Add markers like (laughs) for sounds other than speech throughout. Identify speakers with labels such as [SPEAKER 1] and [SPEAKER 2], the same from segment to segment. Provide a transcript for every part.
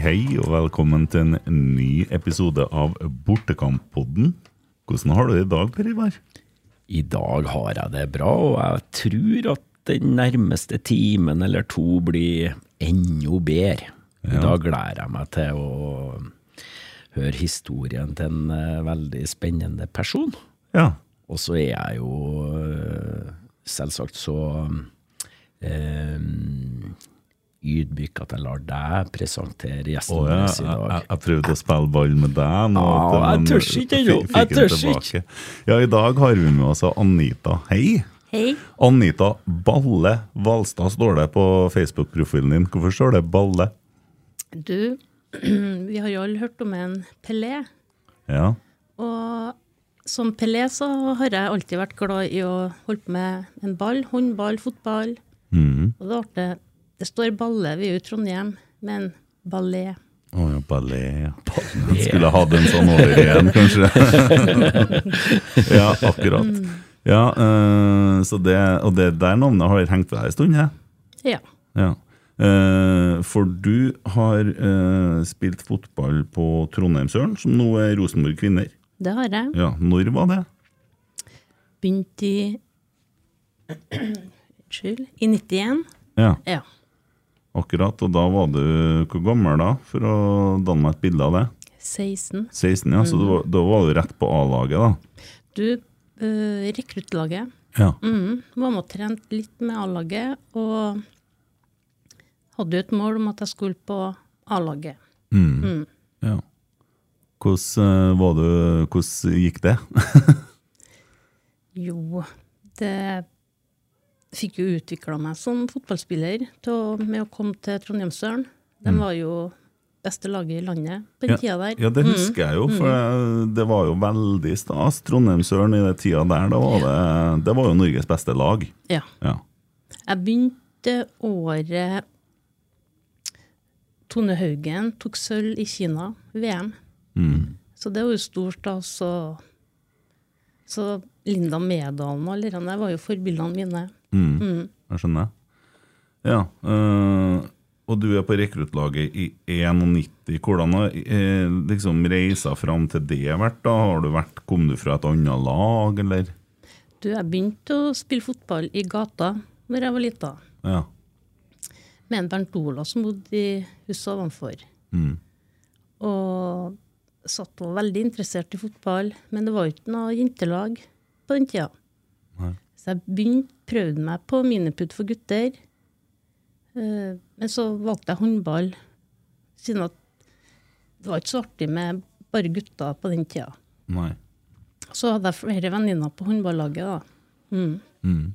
[SPEAKER 1] Hei, og velkommen til en ny episode av Bortekamppodden. Hvordan har du det i dag, Per Ivar?
[SPEAKER 2] I dag har jeg det bra, og jeg tror at den nærmeste timen eller to blir enda bedre. I
[SPEAKER 1] Ja.
[SPEAKER 2] dag gleder jeg meg til å høre historien til en eh, veldig spennende person.
[SPEAKER 1] Ja.
[SPEAKER 2] Og så er jeg jo eh, selvsagt så eh, ydmyk at jeg lar deg presentere
[SPEAKER 1] gjestene jeg,
[SPEAKER 2] vår i dag.
[SPEAKER 1] jeg, jeg prøvde å spille ball med deg nå. ah,
[SPEAKER 2] jeg tør ikke ennå. Jeg tør
[SPEAKER 1] tilbake. Ja, i dag har vi med oss Anita. Hei!
[SPEAKER 3] Hei.
[SPEAKER 1] Anita Balle Valstad står det på Facebook-profilen din. Hvorfor står det Balle?
[SPEAKER 3] Du, (clears throat) vi har jo alle hørt om en Pelé.
[SPEAKER 1] Ja.
[SPEAKER 3] Og som Pelé så har jeg alltid vært glad i å holde på med en ball. Håndball, fotball.
[SPEAKER 1] Mm.
[SPEAKER 3] Og da ble det Det står balle, vi er jo i Trondheim, men ballet.
[SPEAKER 1] Å ja, ballet. ja. Jeg skulle hatt en sånn over igjen, kanskje. (laughs) ja, akkurat. Ja, uh, så det, og det der navnet har hengt ved deg en stund, He?
[SPEAKER 3] Ja.
[SPEAKER 1] ja. Uh, for du har uh, spilt fotball på Trondheimsøren, som nå er Rosenborg Kvinner.
[SPEAKER 3] Det har jeg.
[SPEAKER 1] Ja, Når var det?
[SPEAKER 3] Begynt i (clears throat) Unnskyld. I 91.
[SPEAKER 1] Ja,
[SPEAKER 3] Ja.
[SPEAKER 1] Akkurat. Og da var du hvor gammel da, for å danne meg et bilde av det?
[SPEAKER 3] 16.
[SPEAKER 1] 16, ja. Så var, da var du rett på A-laget, da.
[SPEAKER 3] Du, øh, rekruttlaget.
[SPEAKER 1] Ja.
[SPEAKER 3] Mm, var med og trente litt med A-laget, og hadde jo et mål om at jeg skulle på A-laget.
[SPEAKER 1] Mm. ja. Hvordan, eh, var du, hvordan gikk det? (laughs)
[SPEAKER 3] Jo, det fikk jo utvikla meg som fotballspiller til, med å komme til Trondheimsøren. De var jo beste laget i landet på den
[SPEAKER 1] Ja,
[SPEAKER 3] tida der.
[SPEAKER 1] Ja, det husker jeg jo, for det- det var jo veldig stas. Trondheimsøren i den tida der, da var det, det var jo Norges beste lag.
[SPEAKER 3] Ja.
[SPEAKER 1] Ja.
[SPEAKER 3] Jeg begynte året Tone Haugen tok sølv i Kina, VM.
[SPEAKER 1] Mm.
[SPEAKER 3] Så det var jo stort, da. Så, så Linda Medalen og alle de der var jo forbildene mine.
[SPEAKER 1] Mm. Jeg skjønner. Ja. øh, og du er på rekruttlaget i 91. Hvordan har eh, liksom reisa fram til det vært? da? Har du vært, Kom du fra et annet lag, eller?
[SPEAKER 3] Du, jeg begynte å spille fotball i gata når jeg var lita.
[SPEAKER 1] Ja.
[SPEAKER 3] med en Bernt Ola som bodde i huset ovenfor.
[SPEAKER 1] Mm.
[SPEAKER 3] Og satt og var veldig interessert i fotball, men det var ikke noe jentelag på den tida. Så jeg begynte, prøvde meg på miniputt for gutter. Eh, Men så valgte jeg håndball, siden at det var ikke så artig med bare gutter på den tida.
[SPEAKER 1] Nei.
[SPEAKER 3] Så hadde jeg flere venninner på håndballaget, da. Mm.
[SPEAKER 1] Mm.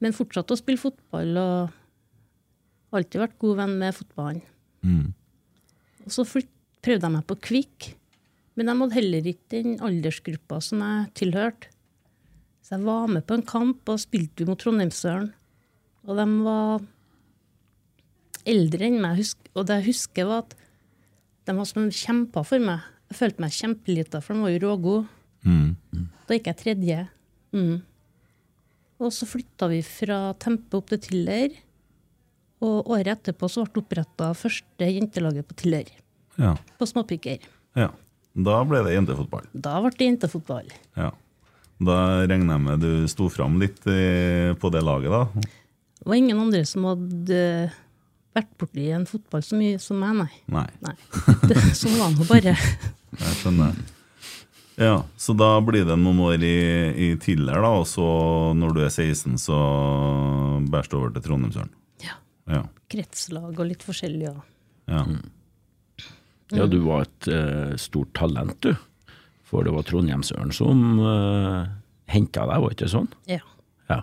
[SPEAKER 3] Men fortsatte å spille fotball og alltid vært god venn med fotballen.
[SPEAKER 1] Mm.
[SPEAKER 3] Og så prøvde jeg meg på Kvikk, men de hadde heller ikke den aldersgruppa som jeg tilhørte. Så jeg var med på en kamp og spilte vi mot Trondheimsøren. Og de var eldre enn meg, og det jeg husker, var at de var som kjempa for meg. Jeg følte meg kjempelita, for de var jo rågode.
[SPEAKER 1] Mm.
[SPEAKER 3] Da gikk jeg tredje. Mm. Og så flytta vi fra Tempe opp til Tiller. Og året etterpå så ble det oppretta første jentelaget på Tiller.
[SPEAKER 1] Ja.
[SPEAKER 3] På småpiker.
[SPEAKER 1] ja. Da ble det jentefotball.
[SPEAKER 3] Da ble det jentefotball.
[SPEAKER 1] Ja. Da regner jeg med du sto fram litt på det laget, da?
[SPEAKER 3] Det var ingen andre som hadde eh, vært borti en fotball så mye som meg, nei.
[SPEAKER 1] Nei.
[SPEAKER 3] nei. (laughs) Det, sånn var det nå bare. (laughs)
[SPEAKER 1] Jeg skjønner. Ja, Så da blir det noen år i, i Tiller, da, og så når du er 16, så bæres du over til Trondheimsøren.
[SPEAKER 3] Ja.
[SPEAKER 1] Ja.
[SPEAKER 3] Kretslag og litt forskjellig. Ja.
[SPEAKER 1] ja.
[SPEAKER 2] Ja, du var et uh, stort talent, du. For det var Trondheimsøren som uh, henta deg, var det ikke sånn?
[SPEAKER 3] ja.
[SPEAKER 2] Ja.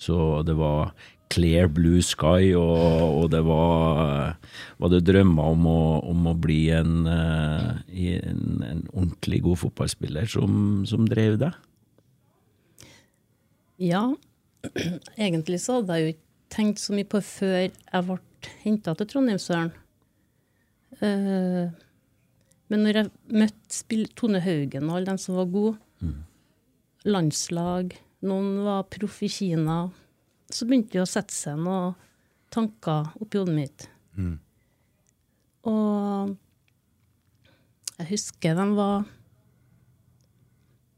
[SPEAKER 2] Så det var clear blue sky, og, og det var Var det drømmer om å, om å bli en, eh, en, en ordentlig god fotballspiller som, som drev deg?
[SPEAKER 3] Ja, egentlig så hadde jeg jo ikke tenkt så mye på før jeg ble henta til Trondheimsøren. Eh, men når jeg møtte Tone Haugen og alle dem som var gode, landslag, noen var proff i Kina, så begynte det å sette seg noen tanker oppi hodet mitt. Og jeg husker de var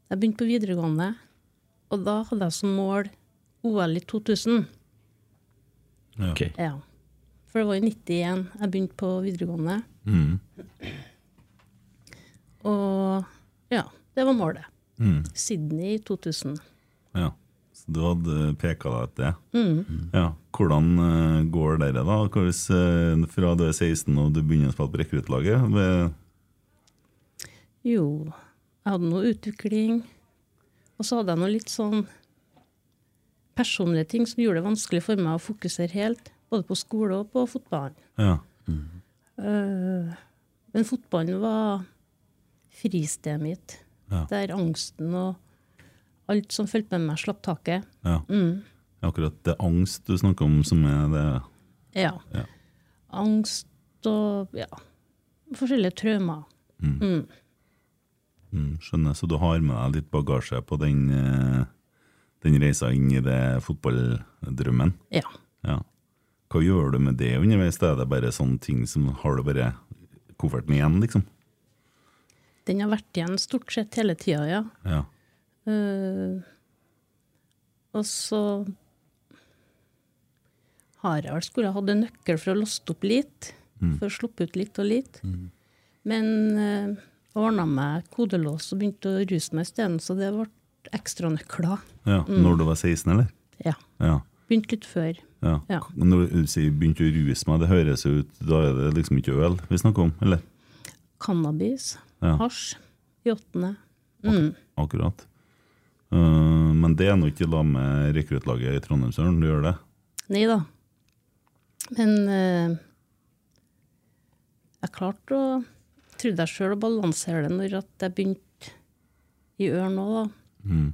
[SPEAKER 3] Jeg begynte på videregående, og da hadde jeg som mål OL i 2000.
[SPEAKER 1] Ja.
[SPEAKER 2] Ok.
[SPEAKER 3] Ja. For det var i 91 jeg begynte på videregående.
[SPEAKER 1] Mm.
[SPEAKER 3] Og ja, det var målet.
[SPEAKER 1] Mm.
[SPEAKER 3] Sydney i 2000.
[SPEAKER 1] Ja. Så du hadde peka deg etter det?
[SPEAKER 3] Mm.
[SPEAKER 1] Ja. Hvordan går går dere da? Hvordan, eh, fra du er 16 og du begynner å spille på rekruttlaget?
[SPEAKER 3] Jo, jeg hadde noe utvikling. Og så hadde jeg noe litt sånn personlige ting som gjorde det vanskelig for meg å fokusere helt. Både på skole og på fotballen.
[SPEAKER 1] Ja.
[SPEAKER 3] Mm. men fotballen var fristedet mitt.
[SPEAKER 1] Ja.
[SPEAKER 3] Der angsten og alt som fulgte med meg, slapp taket.
[SPEAKER 1] ja.
[SPEAKER 3] Mm.
[SPEAKER 1] Akkurat det er angst du snakker om, som er det
[SPEAKER 3] Ja.
[SPEAKER 1] Ja.
[SPEAKER 3] Angst og ja, forskjellige traumer. Mm.
[SPEAKER 1] mm, Skjønner. Så du har med deg litt bagasje på den, eh, den reisa inn i det fotballdrømmen?
[SPEAKER 3] Ja.
[SPEAKER 1] Ja. Hva gjør du med det underveis? Er det bare sånne ting som har du bare kofferten igjen, liksom?
[SPEAKER 3] Den har vært igjen stort sett hele tida, ja.
[SPEAKER 1] Ja.
[SPEAKER 3] Uh, og så har jeg vel skulle hatt en nøkkel for å laste opp litt. For å sluppe ut litt og litt. Men uh, ordna meg kodelås og begynte å ruse meg isteden, så det ble ekstranøkler.
[SPEAKER 1] ja. Når du var 16, eller?
[SPEAKER 3] Ja.
[SPEAKER 1] Ja.
[SPEAKER 3] Begynte litt før.
[SPEAKER 1] ja.
[SPEAKER 3] Ja.
[SPEAKER 1] Når du sier begynte å ruse meg, det høres jo ut Da er det liksom ikke øl vi snakker om, eller?
[SPEAKER 3] Cannabis,
[SPEAKER 1] Ja.
[SPEAKER 3] hasj, i åttende. Mm.
[SPEAKER 1] Akkurat. Uh, men det er nå ikke da med rekruttlaget i Trondheimsøren, du gjør det?
[SPEAKER 3] Nei da. Men uh, jeg klarte å Trodde jeg sjøl å balansere det når at jeg begynte i Ørn òg, da.
[SPEAKER 1] Mm.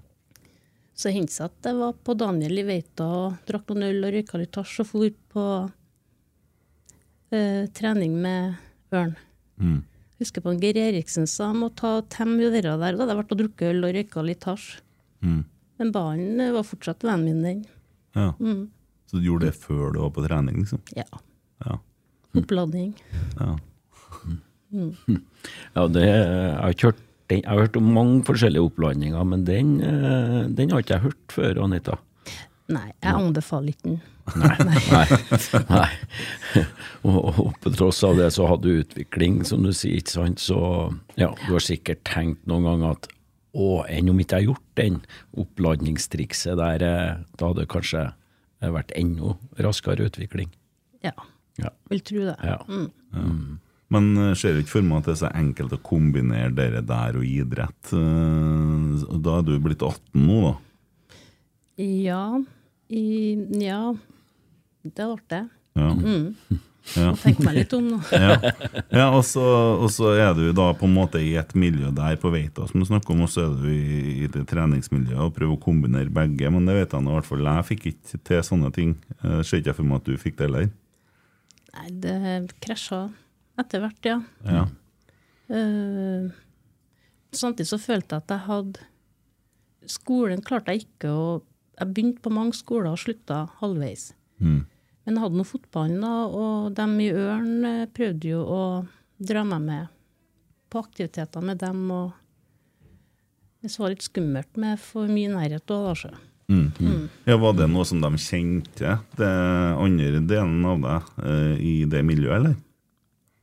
[SPEAKER 3] Så hendte det at jeg var på Daniel i Veita og drakk noen øl og røyka litt hasj og for på uh, trening med Ørn.
[SPEAKER 1] Mm.
[SPEAKER 3] Husker på en Geir Eriksen sa han måtte ta temme det der. Da hadde jeg vært og drukket øl og røyka litt hasj.
[SPEAKER 1] Mm.
[SPEAKER 3] Men ballen eh, var fortsatt vennen min, den.
[SPEAKER 1] Ja.
[SPEAKER 3] Mm.
[SPEAKER 1] Så du gjorde det før du var på trening, liksom?
[SPEAKER 3] Ja.
[SPEAKER 1] Ja.
[SPEAKER 3] Oppladning.
[SPEAKER 1] ja. (laughs)
[SPEAKER 2] Ja, det, jeg, har kjørt den, jeg har hørt om mange forskjellige opplandinger, men den, eh, den har ikke jeg hørt før, Anita.
[SPEAKER 3] Nei, jeg anbefaler ikke den. (laughs)
[SPEAKER 2] Nei. Nei. Og, og på tross av det så hadde du utvikling, som du sier, ikke sant. Så ja, du har sikkert tenkt noen ganger at å, enn om ikke jeg har gjort den oppladningstrikset der, eh, da hadde det kanskje eh, vært enda raskere utvikling.
[SPEAKER 3] Ja,
[SPEAKER 2] Ja.
[SPEAKER 3] vil tro det.
[SPEAKER 2] ja.
[SPEAKER 1] Men eh, ser du ikke for meg at det er så enkelt å kombinere dere der og idrett? Da er du blitt 18 nå, da?
[SPEAKER 3] Ja, i, ja det ble det.
[SPEAKER 1] Ja. (laughs) ja.
[SPEAKER 3] Tenk meg litt om nå. (laughs)
[SPEAKER 1] ja. ja og, så, og så er du da på en måte i et miljø der på Veita som du snakker om, og så er du i, i det treningsmiljøet og prøver å kombinere begge. Men det vet jeg nå i hvert fall. Jeg fikk ikke til sånne ting. Eh, Ser ikke jeg for meg at du fikk det heller.
[SPEAKER 3] Nei, det krasja etter hvert, ja.
[SPEAKER 1] Ja.
[SPEAKER 3] Uh, samtidig så følte jeg at jeg hadde Skolen klarte jeg ikke å Jeg begynte på mange skoler og slutta halvveis.
[SPEAKER 1] Mm.
[SPEAKER 3] Men jeg hadde nå fotballen, da, og dem i Ørn eh, prøvde jo å dra meg med på aktiviteter med dem. og Det var litt skummelt med for mye nærhet òg, da. så.
[SPEAKER 1] Mm. Ja, Var det noe som de kjente, det andre delen av deg, eh, i det miljøet, eller?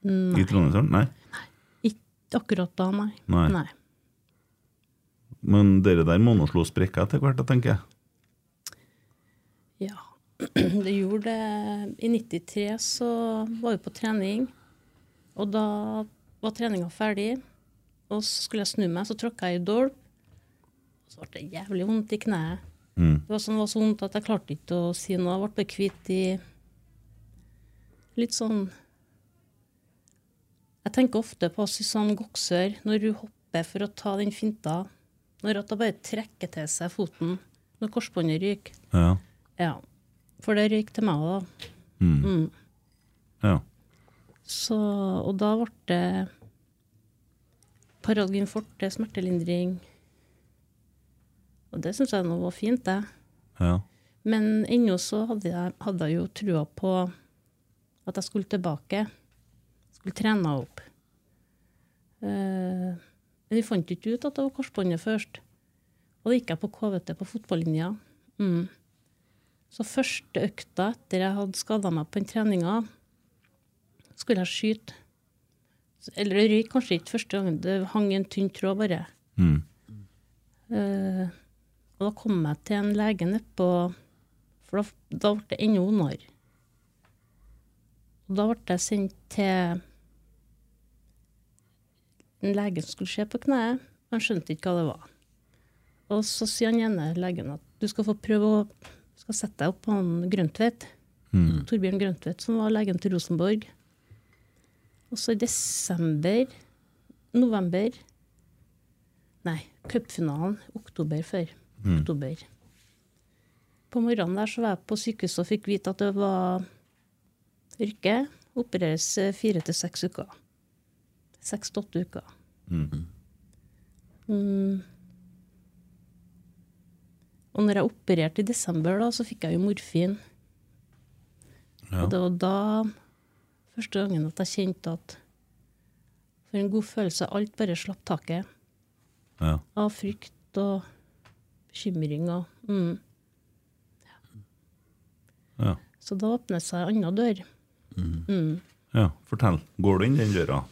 [SPEAKER 1] Nei. I Trondheimsøren? Nei. nei.
[SPEAKER 3] Ikke akkurat da, nei.
[SPEAKER 1] Nei.
[SPEAKER 3] nei.
[SPEAKER 1] Men dere der må nå slå sprekker etter hvert, tenker jeg. (clears throat)
[SPEAKER 3] Det gjorde det. I 93 så var vi på trening, og da var treninga ferdig. Og så skulle jeg snu meg, så tråkka jeg i dolp. Så ble det jævlig vondt i kneet.
[SPEAKER 1] Mm.
[SPEAKER 3] Det var, sånn, det var så vondt at jeg klarte ikke å si noe. Jeg ble hvit i Litt sånn Jeg tenker ofte på Susanne Goksør når hun hopper for å ta den finta. Når at hun bare trekker til seg foten når korsbåndet ryker.
[SPEAKER 1] Ja.
[SPEAKER 3] Ja. For det røyk til meg òg, Mm.
[SPEAKER 1] Mm. ja.
[SPEAKER 3] Så, og da ble det Paralgin forte, smertelindring. Og det syns jeg nå var fint, det.
[SPEAKER 1] ja.
[SPEAKER 3] Men ennå så hadde jeg, hadde jeg jo trua på at jeg skulle tilbake. skulle trene opp. Uh, men vi fant ikke ut at det var korsbåndet først. Og da gikk jeg på KVT på fotballinja. Mm. Så første økta etter jeg hadde skada meg på den treninga, skulle jeg skyte. Eller det røyk kanskje ikke første gangen, det hang en tynn tråd bare.
[SPEAKER 1] Mm.
[SPEAKER 3] Uh, og da kom jeg til en lege nedpå For da, da ble det enda vondere. Og da ble jeg sendt til en lege som skulle se på kneet. Han skjønte ikke hva det var. Og så sier han ene legen at du skal få prøve å skal sette deg opp på han Grøntvedt.
[SPEAKER 1] Mm.
[SPEAKER 3] Torbjørn Grøntvedt, som var legen til Rosenborg. Og så i desember, november Nei, cupfinalen. Oktober før.
[SPEAKER 1] Mm.
[SPEAKER 3] Oktober. På morgenen der så var jeg på sykehuset og fikk vite at det var rykke. Opereres eh, fire til seks uker. Seks til åtte uker.
[SPEAKER 1] Mm.
[SPEAKER 3] Mm. Og når jeg opererte i desember, da, så fikk jeg jo morfin.
[SPEAKER 1] Ja.
[SPEAKER 3] Og det var da første gangen at jeg kjente at for en god følelse alt bare slapp taket
[SPEAKER 1] Ja.
[SPEAKER 3] av frykt og bekymring. Og, mm.
[SPEAKER 1] Ja.
[SPEAKER 3] Så da åpnet seg ei anna dør. Mm.
[SPEAKER 1] ja. Fortell. Går du inn den døra?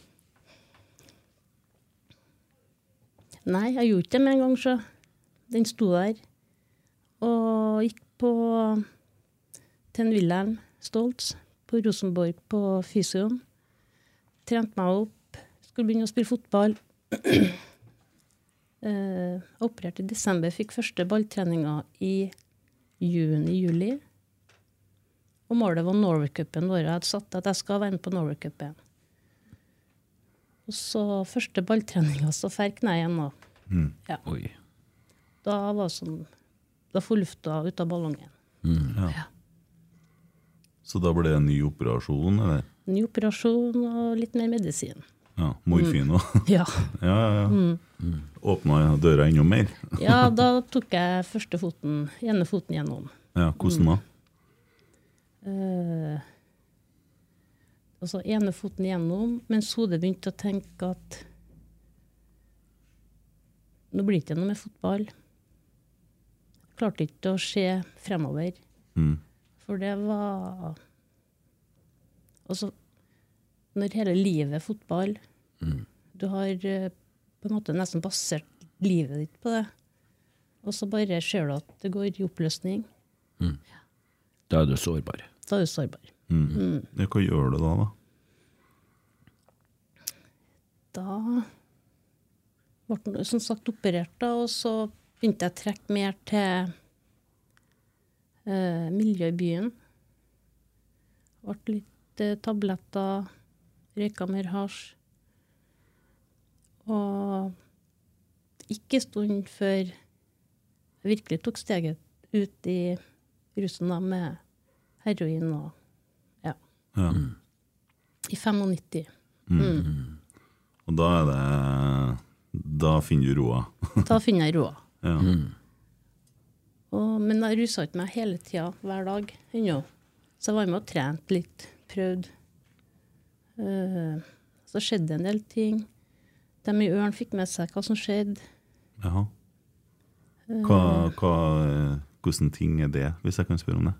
[SPEAKER 3] Nei, jeg gjorde ikke det med en gang, så. Den sto der. Og gikk på til Wilhelm Stoltz på Rosenborg på fysioen. Trente meg opp. Skulle begynne å spille fotball. (clears throat) eh, opererte i desember. Fikk første balltreninga i juni-juli. Og målet var Norway-cupen vår. Jeg hadde satt at jeg skal være med på Norway-cupen. Og så første balltreninga, så fer kneet igjen.
[SPEAKER 1] Mm.
[SPEAKER 3] Ja.
[SPEAKER 2] Oi.
[SPEAKER 3] Da var det sånn Da får lufta ut av ballongen.
[SPEAKER 1] Ja. Så da ble det en ny operasjon, eller?
[SPEAKER 3] Ny operasjon og litt mer medisin.
[SPEAKER 1] Ja. Morfin òg? (laughs)
[SPEAKER 3] Ja.
[SPEAKER 1] Ja, ja, ja. Åpna døra enda mer? (laughs)
[SPEAKER 3] ja, da tok jeg første foten, ene foten gjennom.
[SPEAKER 1] Ja, hvordan da?
[SPEAKER 3] Uh, altså ene foten gjennom, mens hodet begynte å tenke at nå blir det ikke noe med fotball. Klarte ikke å se fremover.
[SPEAKER 1] Mm.
[SPEAKER 3] For det var Altså, når hele livet er fotball Du har eh, på en måte nesten basert livet ditt på det. Og så bare ser du at det går i oppløsning.
[SPEAKER 2] Da er du sårbar.
[SPEAKER 3] Da er du sårbar.
[SPEAKER 1] Mm. Ja, hva gjør du da, da?
[SPEAKER 3] Da ble han som sagt operert, da, og så begynte jeg å trekke mer til uh, miljøet i byen. Ble litt uh, tabletter, røyka mer hasj. Og ikke stund før jeg virkelig tok steget ut i rusen da, med heroin og ja,
[SPEAKER 1] Ja.
[SPEAKER 3] i 95.
[SPEAKER 1] Og da er det Da finner du roa?
[SPEAKER 3] Da finner jeg roa.
[SPEAKER 1] Ja.
[SPEAKER 3] Og, men jeg rusa ikke meg hele tida, hver dag ennå. Så jeg var med og trente litt, prøvde. Uh, så skjedde en del ting. De i Ørn fikk med seg hva som skjedde.
[SPEAKER 1] Jaha. Hva, hva, hvordan ting er det, hvis jeg kan spørre om det?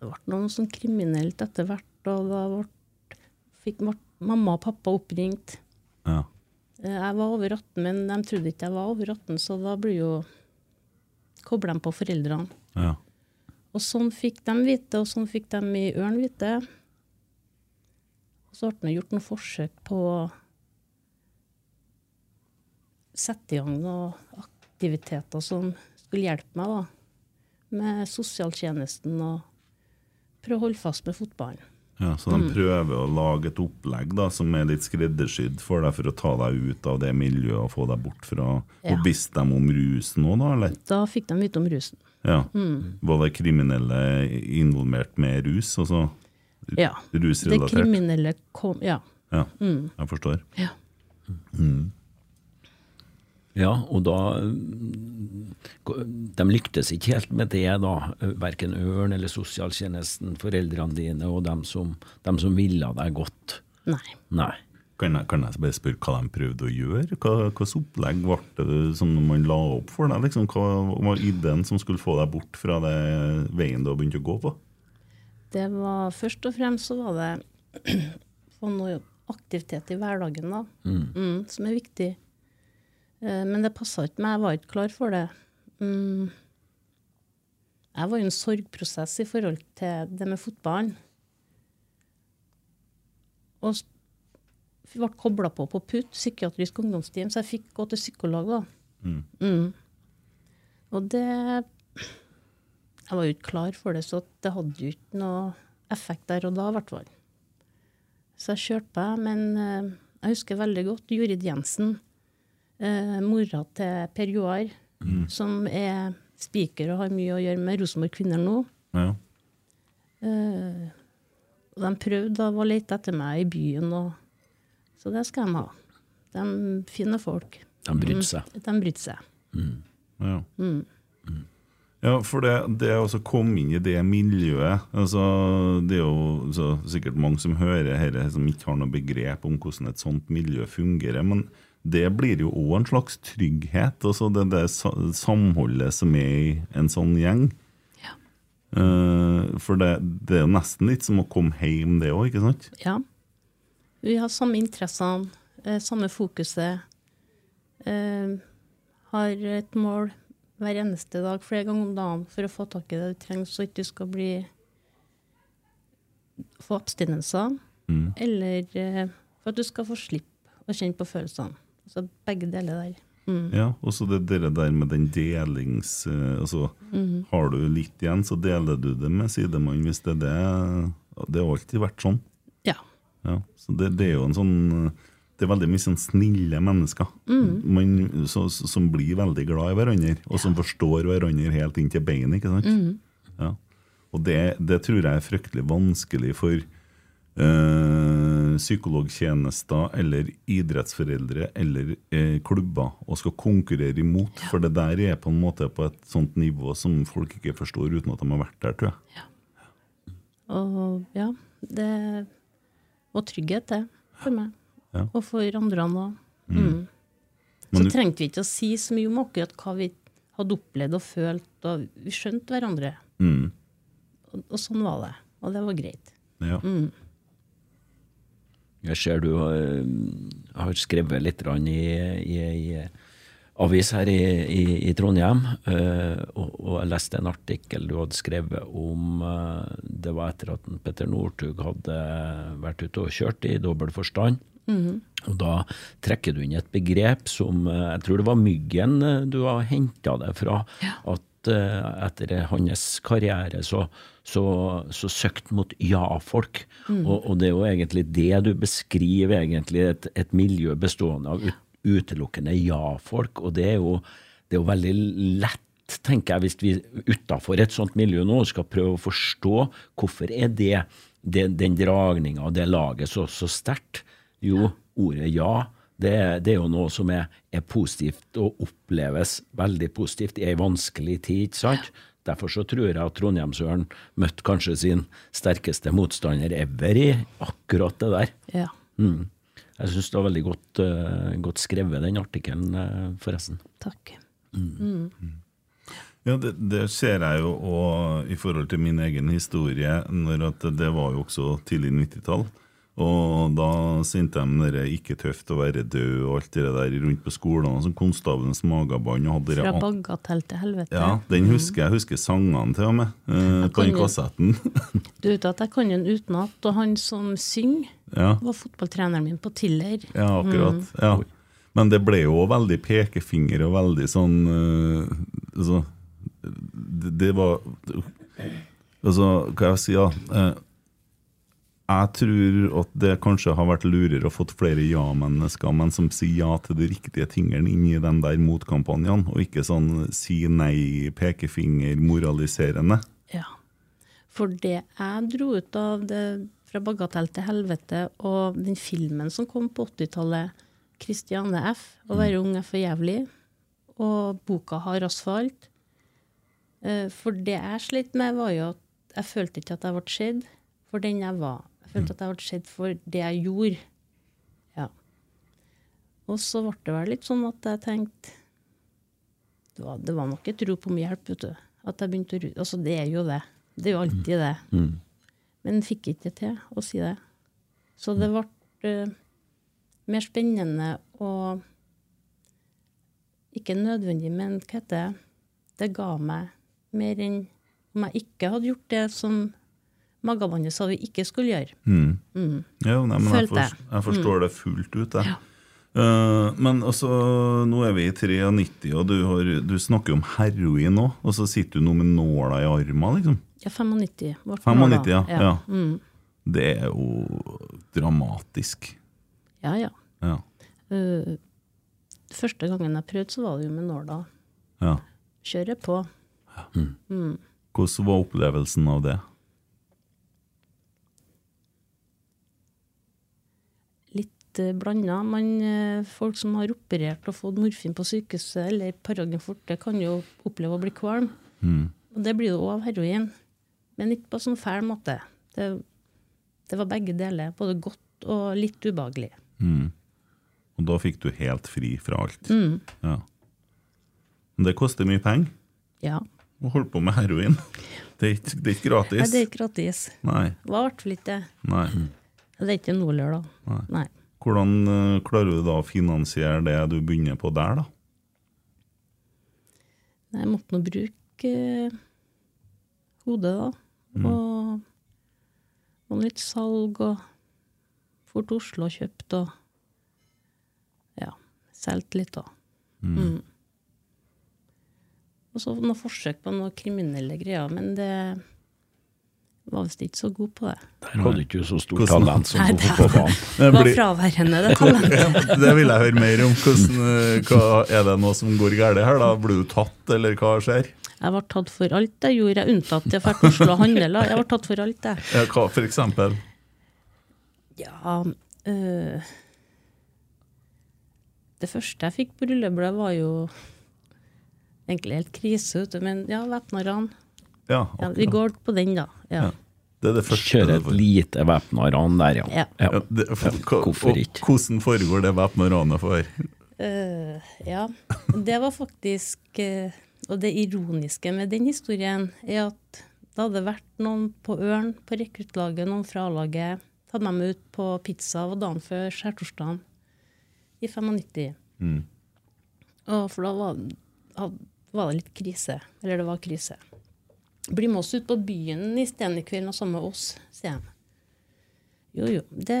[SPEAKER 3] Det ble noe sånn kriminelt etter hvert, og da ble, fikk ble mamma og pappa oppringt.
[SPEAKER 1] Ja.
[SPEAKER 3] Jeg var over 18, men de trodde ikke jeg var over 18, så da blir jo kobla de på foreldrene.
[SPEAKER 1] ja.
[SPEAKER 3] Og sånn fikk de vite, og sånn fikk de i Ørn vite. Og så ble det gjort noen forsøk på å sette i gang noen aktiviteter som skulle hjelpe meg, da. Med sosialtjenesten og prøve å holde fast med fotballen.
[SPEAKER 1] Ja, Så de prøver å lage et opplegg da, som er litt skreddersydd for deg for å ta deg ut av det miljøet og få deg bort fra
[SPEAKER 3] Ja.
[SPEAKER 1] Og visste de om rusen òg, da? eller?
[SPEAKER 3] Da fikk de vite om rusen.
[SPEAKER 1] Ja. Var det kriminelle involvert med rus? Altså
[SPEAKER 3] Ja. Det kriminelle kom Ja.
[SPEAKER 1] Ja, jeg forstår.
[SPEAKER 3] ja.
[SPEAKER 2] Ja, og da mm, De lyktes ikke helt med det, da. Verken Ørn eller sosialtjenesten, foreldrene dine og dem som, dem som ville deg godt.
[SPEAKER 3] Nei.
[SPEAKER 2] Nei.
[SPEAKER 1] Kan jeg, kan jeg bare spørre hva de prøvde å gjøre? Hva slags opplegg ble det som man la opp for deg? Liksom, hva var ideen som skulle få deg bort fra det veien du har begynt å gå på?
[SPEAKER 3] Det var først og fremst så var det (clears throat) få noe aktivitet i hverdagen, da. Mm, som er viktig. Eh, men det passa ikke meg, jeg var ikke klar for det. Mm. Jeg var i en sorgprosess i forhold til det med fotballen. Og ble kobla på på PUT, psykiatrisk ungdomsteam, så jeg fikk gå til psykolog, da. Mm. Og det Jeg var jo ikke klar for det, så det hadde jo ikke noe effekt der og da, i hvert fall. Så jeg kjørte på, men eh, jeg husker veldig godt Jorid Jensen, eh, mora til Per Joar, som er spiker og har mye å gjøre med Rosenborg Kvinner nå.
[SPEAKER 1] Ja.
[SPEAKER 3] Eh, og de prøvde å lete etter meg i byen, og, så det skal de ha. De finner folk.
[SPEAKER 2] De bryter seg.
[SPEAKER 3] De bryter seg.
[SPEAKER 1] Ja. Ja, for det, det å komme inn i det miljøet altså, Det er jo så, sikkert mange som hører dette, som ikke har noe begrep om hvordan et sånt miljø fungerer. Men det blir jo òg en slags trygghet. Altså det, det samholdet som er i en sånn gjeng.
[SPEAKER 3] Ja.
[SPEAKER 1] Uh, for det, det er nesten litt som å komme hjem, det òg, ikke sant?
[SPEAKER 3] Ja. Vi har samme interessene, eh, samme fokuset. Uh, har et mål hver eneste dag, flere ganger om dagen, for å få tak i det du trenger, så ikke du skal bli få abstinenser,
[SPEAKER 1] Mm.
[SPEAKER 3] eller uh, for at du skal få slippe å kjenne på følelsene. Så begge deler der. Mm.
[SPEAKER 1] Ja, og så det der med den delings... eh, altså,
[SPEAKER 3] Mm.
[SPEAKER 1] Har du litt igjen, så deler du det med sidemann hvis det er det. Det har alltid vært sånn.
[SPEAKER 3] Ja.
[SPEAKER 1] Ja, så det, det er jo en sånn Det er veldig mye sånn snille mennesker man, så, som blir veldig glad i hverandre, og som forstår hverandre helt inn til beinet. ikke sant? Ja. Og det, det tror jeg er fryktelig vanskelig for eh, psykologtjenester eller idrettsforeldre eller eh, klubber og skal konkurrere imot, for det der er på en måte på et sånt nivå som folk ikke forstår uten at de har vært der, tror jeg.
[SPEAKER 3] Og ja, det Og trygghet, det, for meg.
[SPEAKER 1] Ja.
[SPEAKER 3] Og for andre òg. Mm. Så
[SPEAKER 1] du-
[SPEAKER 3] trengte vi ikke å si så mye om akkurat hva vi hadde opplevd og følt, og vi skjønte hverandre.
[SPEAKER 1] Mm.
[SPEAKER 3] Og, og sånn var det. Og det var greit.
[SPEAKER 1] Ja.
[SPEAKER 2] Jeg ser du har, har skrevet litt i, i, i avis her i, i, Trondheim, Uh, og, og jeg leste en artikkel du hadde skrevet om uh, Det var etter at Petter Northug hadde vært ute og kjørt i dobbel forstand. Og da trekker du inn et begrep som eh, Jeg tror det var Myggen du har henta det fra. At eh, etter hans karriere så, så, så søkte mot ja-folk. Og, og det er jo egentlig det du beskriver, egentlig et, et miljø bestående av ut, utelukkende ja-folk. Og det er, jo, det er jo veldig lett, tenker jeg, hvis vi utafor et sånt miljø nå skal prøve å forstå hvorfor er det, det den dragninga og det laget så, så sterkt. Jo, ordet ja, det, det er jo noe som er, er positivt og oppleves veldig positivt i ei vanskelig tid, ikke sant? Derfor så tror jeg at Trondheimsøren møtte kanskje sin sterkeste motstander ever i akkurat det der.
[SPEAKER 3] Ja.
[SPEAKER 2] Mm. Jeg syns det var veldig godt, uh, godt skrevet, den artikkelen, uh, forresten.
[SPEAKER 3] Takk.
[SPEAKER 1] Ja, det, det ser jeg jo og i forhold til min egen historie. Når at det var jo også tidlig 90-tall. Og da sendte de det 'ikke tøft å være død' og alt det der rundt på skolene. Som Konstabelens magabånd.
[SPEAKER 3] Fra bagatell til helvete.
[SPEAKER 1] Ja, den husker jeg. husker sangene til og med. eh, på den kassetten.
[SPEAKER 3] Du vet at jeg kan den utenat, og han som synger,
[SPEAKER 1] ja,
[SPEAKER 3] var fotballtreneren min på Tiller.
[SPEAKER 1] ja, akkurat. Ja. Men det ble jo veldig pekefinger og veldig sånn uh, altså, det, det var Altså, hva jeg si, ja eh, Jeg tror at det kanskje har vært lurere å fått flere ja-mennesker, men som sier ja til de riktige tingene inn i de der motkampanjen, og ikke sånn si nei, pekefinger, moraliserende.
[SPEAKER 3] Ja. For det jeg dro ut av det fra bagatell til helvete, og den filmen som kom på 80-tallet, 'Christiane F', 'Å være ung er for jævlig', og boka 'Har asfalt'. Eh, For det jeg slet med, var jo at jeg følte ikke at jeg ble sett for den jeg var. Følte at jeg ble sett for det jeg gjorde. Ja. Og så ble det vel litt sånn at jeg tenkte Det var, det var nok et rop om hjelp, vet du. At jeg begynte å Altså, det er jo det. Det er jo alltid det. Men fikk ikke det til å si det. Så det ble uh, mer spennende og Ikke nødvendig, men hva heter det? Det ga meg mer enn om jeg ikke hadde gjort det som magevannet sa vi ikke skulle gjøre.
[SPEAKER 1] Mm. Ja, nei, men jeg,
[SPEAKER 3] Følte jeg.
[SPEAKER 1] forstår, jeg forstår det fullt ut. Jeg.
[SPEAKER 3] Ja.
[SPEAKER 1] Uh, men altså, nå er vi i 93, og du, har, du snakker om heroin nå, og så sitter du nå med nåla i armen, liksom.
[SPEAKER 3] Ja, 95. det
[SPEAKER 1] 95, ja.
[SPEAKER 3] ja.
[SPEAKER 1] ja.
[SPEAKER 3] Mm.
[SPEAKER 1] Det er jo dramatisk.
[SPEAKER 3] ja. ja.
[SPEAKER 1] Ja.
[SPEAKER 3] Uh, første gangen jeg prøvde, så var det jo med nåla.
[SPEAKER 1] ja.
[SPEAKER 3] Kjøre på.
[SPEAKER 1] Hvordan var opplevelsen av det?
[SPEAKER 3] Litt uh, blanda. Man, eh, folk som har operert og fått morfin på sykehuset eller Paragon forte, kan jo oppleve å bli kvalm.
[SPEAKER 1] Mm.
[SPEAKER 3] Og det blir jo òg av heroin. Men ikke på sånn fæl måte. Det, det var begge deler. Både godt og litt ubehagelig.
[SPEAKER 1] Mm. Og da fikk du helt fri fra alt.
[SPEAKER 3] Mm.
[SPEAKER 1] Ja. Men det koster mye penger
[SPEAKER 3] Ja.
[SPEAKER 1] å holde på med heroin. Det er ikke, det er ikke
[SPEAKER 3] Nei, det er ikke gratis.
[SPEAKER 1] Nei.
[SPEAKER 3] Det var i hvert fall ikke det.
[SPEAKER 1] Nei.
[SPEAKER 3] Det er ikke noe lør, da. Nei.
[SPEAKER 1] Hvordan eh, klarer du da å finansiere det du begynner på der, da?
[SPEAKER 3] Jeg måtte nå bruke eh, hodet, da. Og, og litt salg og For til Oslo og kjøpt og Ja, solgt litt, da. Mm. Og så noen forsøk på noen kriminelle greier, men det var visst ikke så god på det.
[SPEAKER 2] Der hadde ikke du så stort
[SPEAKER 1] Hvordan-
[SPEAKER 2] talent som
[SPEAKER 3] Nei,
[SPEAKER 2] på
[SPEAKER 3] det
[SPEAKER 2] fotballbanen.
[SPEAKER 1] Det
[SPEAKER 3] var fraværende, det talentet. (laughs)
[SPEAKER 1] Det vil jeg høre mer om. Hvordan, eh, hva, er det noe som går galt her? da? Blir du tatt, eller hva skjer?
[SPEAKER 3] Jeg ble tatt for alt jeg gjorde, jeg unntatt til å dra til Oslo og Jeg ble tatt for alt, jeg.
[SPEAKER 1] Ja, hva, for eksempel?
[SPEAKER 3] Ja øh, Det første jeg fikk på rullebladet, var jo egentlig helt krise, ute. Men ja, væpna ran.
[SPEAKER 1] Ja,
[SPEAKER 3] Ja, vi går på den, da. Ja.
[SPEAKER 1] Ja. Det er det første.
[SPEAKER 2] Kjøre et lite væpna ran der, ja.
[SPEAKER 3] Ja.
[SPEAKER 1] Ja, det, hva,
[SPEAKER 2] hvorfor
[SPEAKER 1] og
[SPEAKER 2] ikke?
[SPEAKER 1] Hvordan foregår det væpna ranet for?
[SPEAKER 3] Uh, ja. Det var faktisk uh, Og det ironiske med den historien er at det hadde vært noen på Ørn, på rekruttlaget, noen fra A-laget, tatt meg med ut på pizza og dagen før skjærtorsdagen i 95.
[SPEAKER 1] Mm.
[SPEAKER 3] Og for da var, var det litt krise. Eller det var krise. Bli med oss ut på byen i stedet i kveld og sammen med oss, sier de. Jo, jo. Det,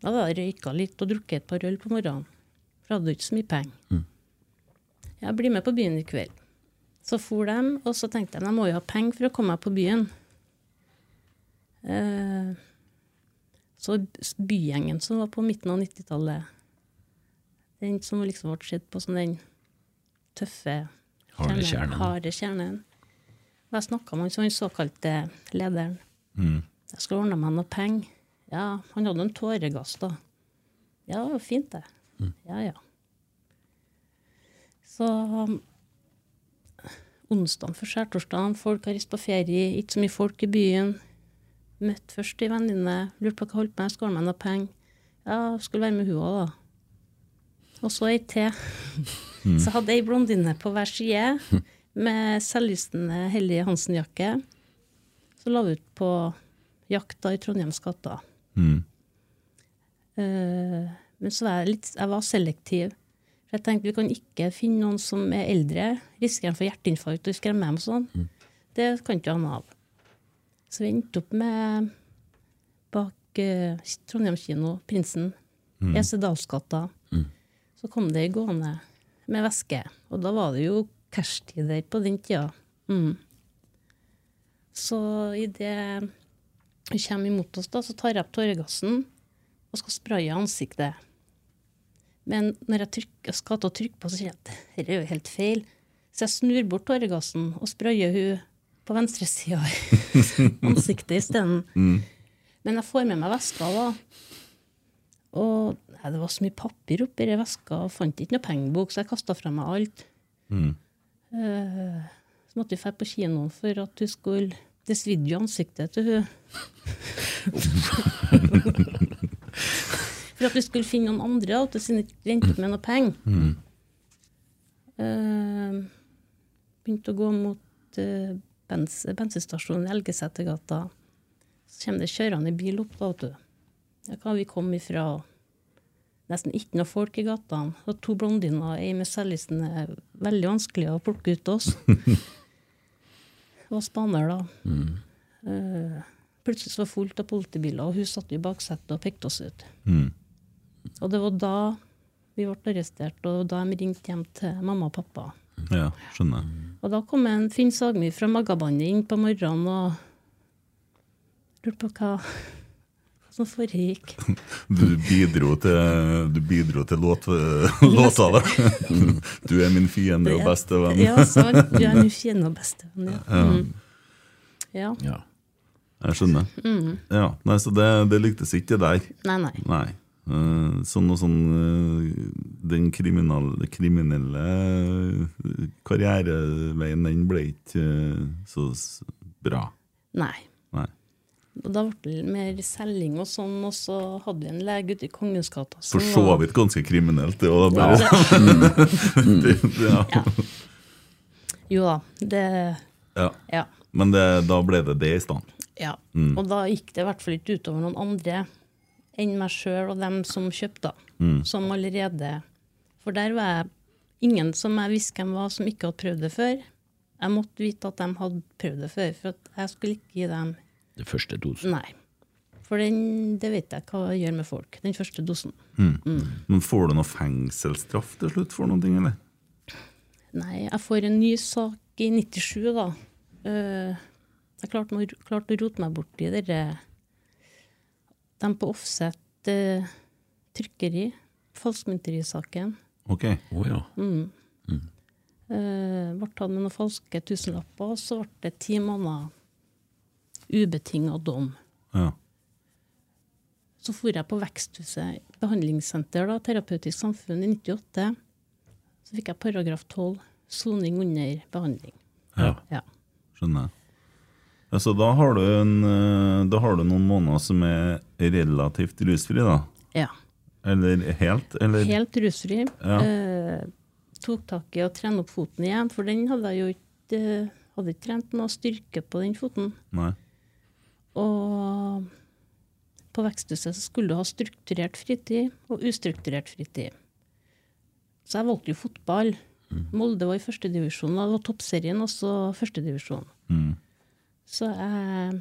[SPEAKER 3] da hadde jeg røyka litt og drukket et par øl på morgenen. For jeg hadde ikke så mye penger. Jeg blir med på byen i kveld. Så for de, og så tenkte jeg jeg må jo ha penger for å komme meg på byen. Eh, så bygjengen som var på midten av 90-tallet, den som liksom ble sett på som den tøffe
[SPEAKER 2] kjernen.
[SPEAKER 3] harde kjernen. Og snakka man med den såkalte lederen.
[SPEAKER 1] Mm.
[SPEAKER 3] Jeg skulle ordne meg noe penger. Ja, han hadde en tåregass, da. Ja, det var fint, det. Ja, ja. Så um, onsdagen før skjærtorsdagen, folk har reist på ferie, ikke så mye folk i byen. Møtt først ei venninne, lurte på hva holdt med, ordne meg noe penger. Ja, skulle være med hun òg, da. Og så ei til. (laughs) Så hadde ei blondine på hver side (laughs) med selvlysende Hellige Hansen-jakke. Så la vi ut på jakta i Trondheims gater.
[SPEAKER 1] Mm.
[SPEAKER 3] Uh, men så var jeg litt jeg var selektiv. For jeg tenkte vi kan ikke finne noen som er eldre, risikerer han for hjerteinfarkt og skremme dem og sånn. Det kan ikke han av. Så vi endte opp med bak uh, Trondheim kino, Prinsen, Esedalsgata. Så kom det gående med veske, og da var det jo cashtid-tider på den tida. Mm. Så idet hun kommer imot oss, da, så tar jeg opp tåregassen og skal spraye ansiktet. Men når jeg trykker, skal til å trykke på, så kjenner jeg at dette er jo helt feil. Så jeg snur bort tåregassen og sprayer hun på venstresida (laughs) i ansiktet isteden. Men jeg får med meg veska, da. Og nei, det var så mye papir oppi veska, og fant ikke noe pengebok, så jeg kasta fra meg alt.
[SPEAKER 1] Mm.
[SPEAKER 3] Eh, så måtte vi dra på kinoen for at hun skulle Det svidde jo ansiktet til hun. For at vi skulle finne noen andre, at hun ikke opp med noe penger. Eh, begynte å gå mot uh, bens, i Elgesetergata. Så kommer det kjørende bil opp, da, vet du. Der kan vi komme ifra nesten ikke noe folk i gatene. Og to blondiner, ei med selvlisten er veldig vanskelig å plukke ut oss. (laughs) Var spaner, da. Eh, plutselig så var det fullt av politibiler, og hun satt i baksetet og pekte oss ut.
[SPEAKER 1] Mm.
[SPEAKER 3] Og det var da vi ble arrestert, og da de ringte hjem til mamma og pappa.
[SPEAKER 1] Ja, skjønner.
[SPEAKER 3] Og da kom en Finn Sagmy fra Magabandet inn på morgenen og lurte på hva som foregikk.
[SPEAKER 1] Du bidro til, du bidro til låt, låta, da. Du er min fiende og beste venn.
[SPEAKER 3] Ja, sant. Du er min fiende og beste venn, ja. Mm. ja.
[SPEAKER 2] Ja.
[SPEAKER 1] Jeg skjønner. Ja, nei, Så det, det lyktes ikke der.
[SPEAKER 3] Nei, nei.
[SPEAKER 1] Nei. Eh, sånn og sånn eh, Den kriminelle, kriminelle eh, karriereveien, den ble ikke eh, så bra.
[SPEAKER 3] Nei.
[SPEAKER 1] Nei.
[SPEAKER 3] Og da ble det mer selging og sånn, og så hadde vi en lege ute i Kongens gata
[SPEAKER 1] For så vidt ganske kriminelt, det òg. Bare (laughs) ja.
[SPEAKER 3] Ja. Jo da, det
[SPEAKER 1] Ja.
[SPEAKER 3] Ja.
[SPEAKER 1] Men det, da ble det det i stand?
[SPEAKER 3] ja. Og da gikk det i hvert fall ikke utover noen andre enn meg sjøl og dem som kjøpte, som allerede For der var jeg ingen som jeg visste hvem var, som ikke hadde prøvd det før. Jeg måtte vite at de hadde prøvd det før, for jeg skulle ikke gi dem
[SPEAKER 2] Det første dosen.
[SPEAKER 3] Nei. For den, det vet jeg hva jeg gjør med folk. Den første dosen.
[SPEAKER 1] Men får du noe fengselsstraff til slutt for noen ting, eller?
[SPEAKER 3] Nei, jeg får en ny sak i 97, da. Eh, jeg klarte, klarte å rote meg borti dere De på offset uh, trykkeri, falskmynterisaken.
[SPEAKER 1] Ok.
[SPEAKER 2] Å ja.
[SPEAKER 3] Uh, ble tatt med noen falske tusenlapper, og så ble det ti måneder ubetinga dom.
[SPEAKER 1] Ja.
[SPEAKER 3] Så for jeg på Veksthuset behandlingssenter, da, Terapeutisk samfunn, i 98. Så fikk jeg paragraf 12, soning under behandling.
[SPEAKER 1] ja.
[SPEAKER 3] Ja.
[SPEAKER 1] Skjønner. Ja, så da har, du en, eh, da har du noen måneder som er relativt rusfri, da?
[SPEAKER 3] ja.
[SPEAKER 1] Eller helt? Eller?
[SPEAKER 3] Helt rusfri.
[SPEAKER 1] Ja.
[SPEAKER 3] Eh, tok tak i å trene opp foten igjen, for den hadde jeg jo ikke eh, hadde ikke trent noe styrke på den foten.
[SPEAKER 1] Nei.
[SPEAKER 3] Og på Veksthuset så skulle du ha strukturert fritid og ustrukturert fritid. Så jeg valgte jo fotball. Molde var i førstedivisjon, det var toppserien, og så førstedivisjon.
[SPEAKER 1] Mm.
[SPEAKER 3] Så jeg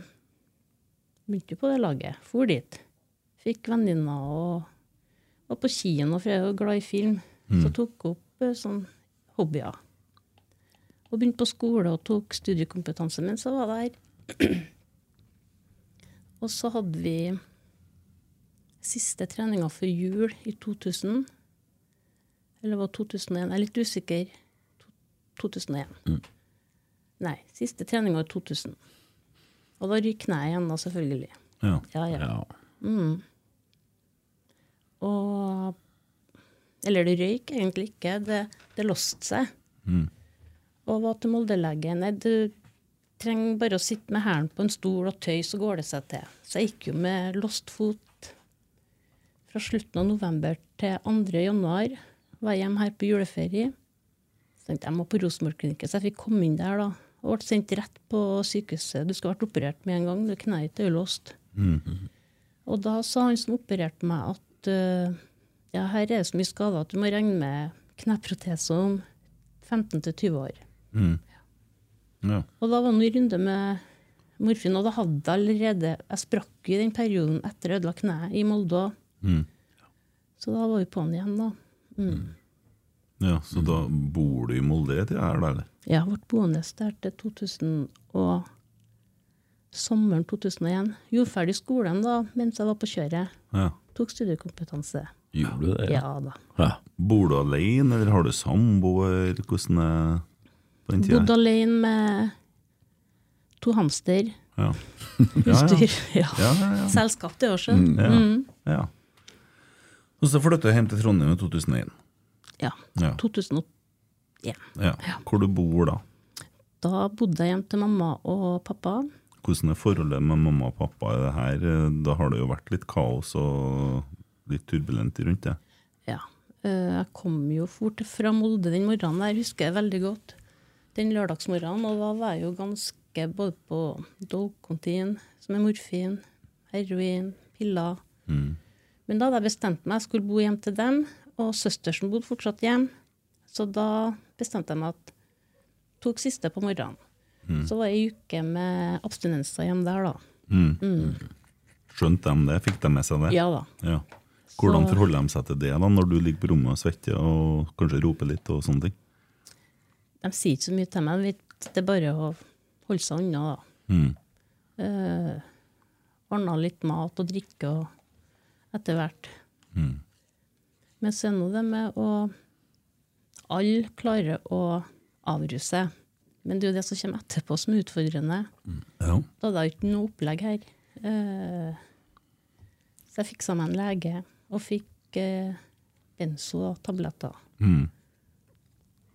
[SPEAKER 3] begynte på det laget. For dit. Fikk venninner og var på kino, for jeg er jo glad i film. Så tok opp eh, sånn hobbyer. Og begynte på skole og tok studiekompetanse mens jeg var der. (clears throat) og så hadde vi siste treninga før jul i 2000. Eller var det 2001? Jeg er litt usikker. To- 2001. Nei, siste treninga i 2000. Og da ryker kneet igjen, da, selvfølgelig.
[SPEAKER 1] Ja.
[SPEAKER 3] Ja, ja.
[SPEAKER 2] ja.
[SPEAKER 3] Og Eller det røyk egentlig ikke, det, det låste seg. Og var til Molde-lege. Nei, du trenger bare å sitte med hælen på en stol og tøy, så går det seg til. Så jeg gikk jo med låst fot fra slutten av november til 2. januar. Var hjemme her på juleferie. Så tenkte jeg må på Rosenborg-klinikken, så jeg fikk komme inn der da. Og ble sendt rett på sykehuset. Du skal vært operert med en gang, det kneet er jo -hmm. Og da sa han som opererte meg at uh, ja, her er det så mye skader at du må regne med kneprotese om 15-20 år.
[SPEAKER 1] Ja.
[SPEAKER 3] Og da var det en runde med morfin, og da hadde jeg allerede Jeg sprakk i den perioden etter jeg ødela kneet i Molde.
[SPEAKER 1] Mm.
[SPEAKER 3] Så da var vi på'n igjen, da.
[SPEAKER 1] ja. Så da bor du i Molde til jeg er der? Ja,
[SPEAKER 3] Jeg vært boende der til 2000 og sommeren 2001. Gjorde ferdig skolen da, mens jeg var på kjøret.
[SPEAKER 1] Ja.
[SPEAKER 3] Tok studiekompetanse.
[SPEAKER 2] Gjorde du det?
[SPEAKER 3] Ja da.
[SPEAKER 2] ja.
[SPEAKER 1] Bor du alene, eller har du samboer? Hvordan er på den tida?
[SPEAKER 3] Bodde alene med to hamster.
[SPEAKER 1] Ja. (laughs) Ja, ja.
[SPEAKER 3] Husdyr. Ja.
[SPEAKER 1] Ja, ja.
[SPEAKER 3] Selskap, det også.
[SPEAKER 1] Ja.
[SPEAKER 3] Mm.
[SPEAKER 1] ja. Og så flytta du hjem til Trondheim i 2001.
[SPEAKER 3] Ja.
[SPEAKER 1] Ja.
[SPEAKER 3] 2001.
[SPEAKER 1] Ja. Hvor du bor da?
[SPEAKER 3] Da bodde jeg hjem til mamma og pappa.
[SPEAKER 1] Hvordan er forholdet med mamma og pappa i det her? Da har det jo vært litt kaos og litt turbulent rundt det.
[SPEAKER 3] Ja. Eh, Jeg kom jo fort fra Molde den morgenen der, husker jeg veldig godt. Den lørdagsmorgenen, og da var jeg jo ganske både på Dolcontin, som er morfin, heroin, piller. Men da hadde jeg bestemt meg, jeg skulle bo hjem til dem, og søstersen bodde fortsatt hjem. Så da bestemte jeg meg at tok siste på morgenen. Så var det ei uke med abstinenser hjemme der, da.
[SPEAKER 1] Skjønte de det? Fikk de med seg det?
[SPEAKER 3] Ja da.
[SPEAKER 1] Ja. Hvordan forholder de seg til det da, når du ligger på rommet og svetter og kanskje roper litt og sånne ting?
[SPEAKER 3] De sier ikke så mye til meg, det er bare å holde seg unna, da.
[SPEAKER 1] Mm.
[SPEAKER 3] Uh, Ordna litt mat og drikke og etter hvert.
[SPEAKER 1] Mm.
[SPEAKER 3] Men så er nå det med å Alle klarer å avruse seg. Men det er jo det som kommer etterpå som er utfordrende.
[SPEAKER 1] Ja.
[SPEAKER 3] Da hadde jeg ikke noe opplegg her. Uh, så jeg fiksa meg en lege og fikk uh, benzo og tabletter.
[SPEAKER 1] Mm.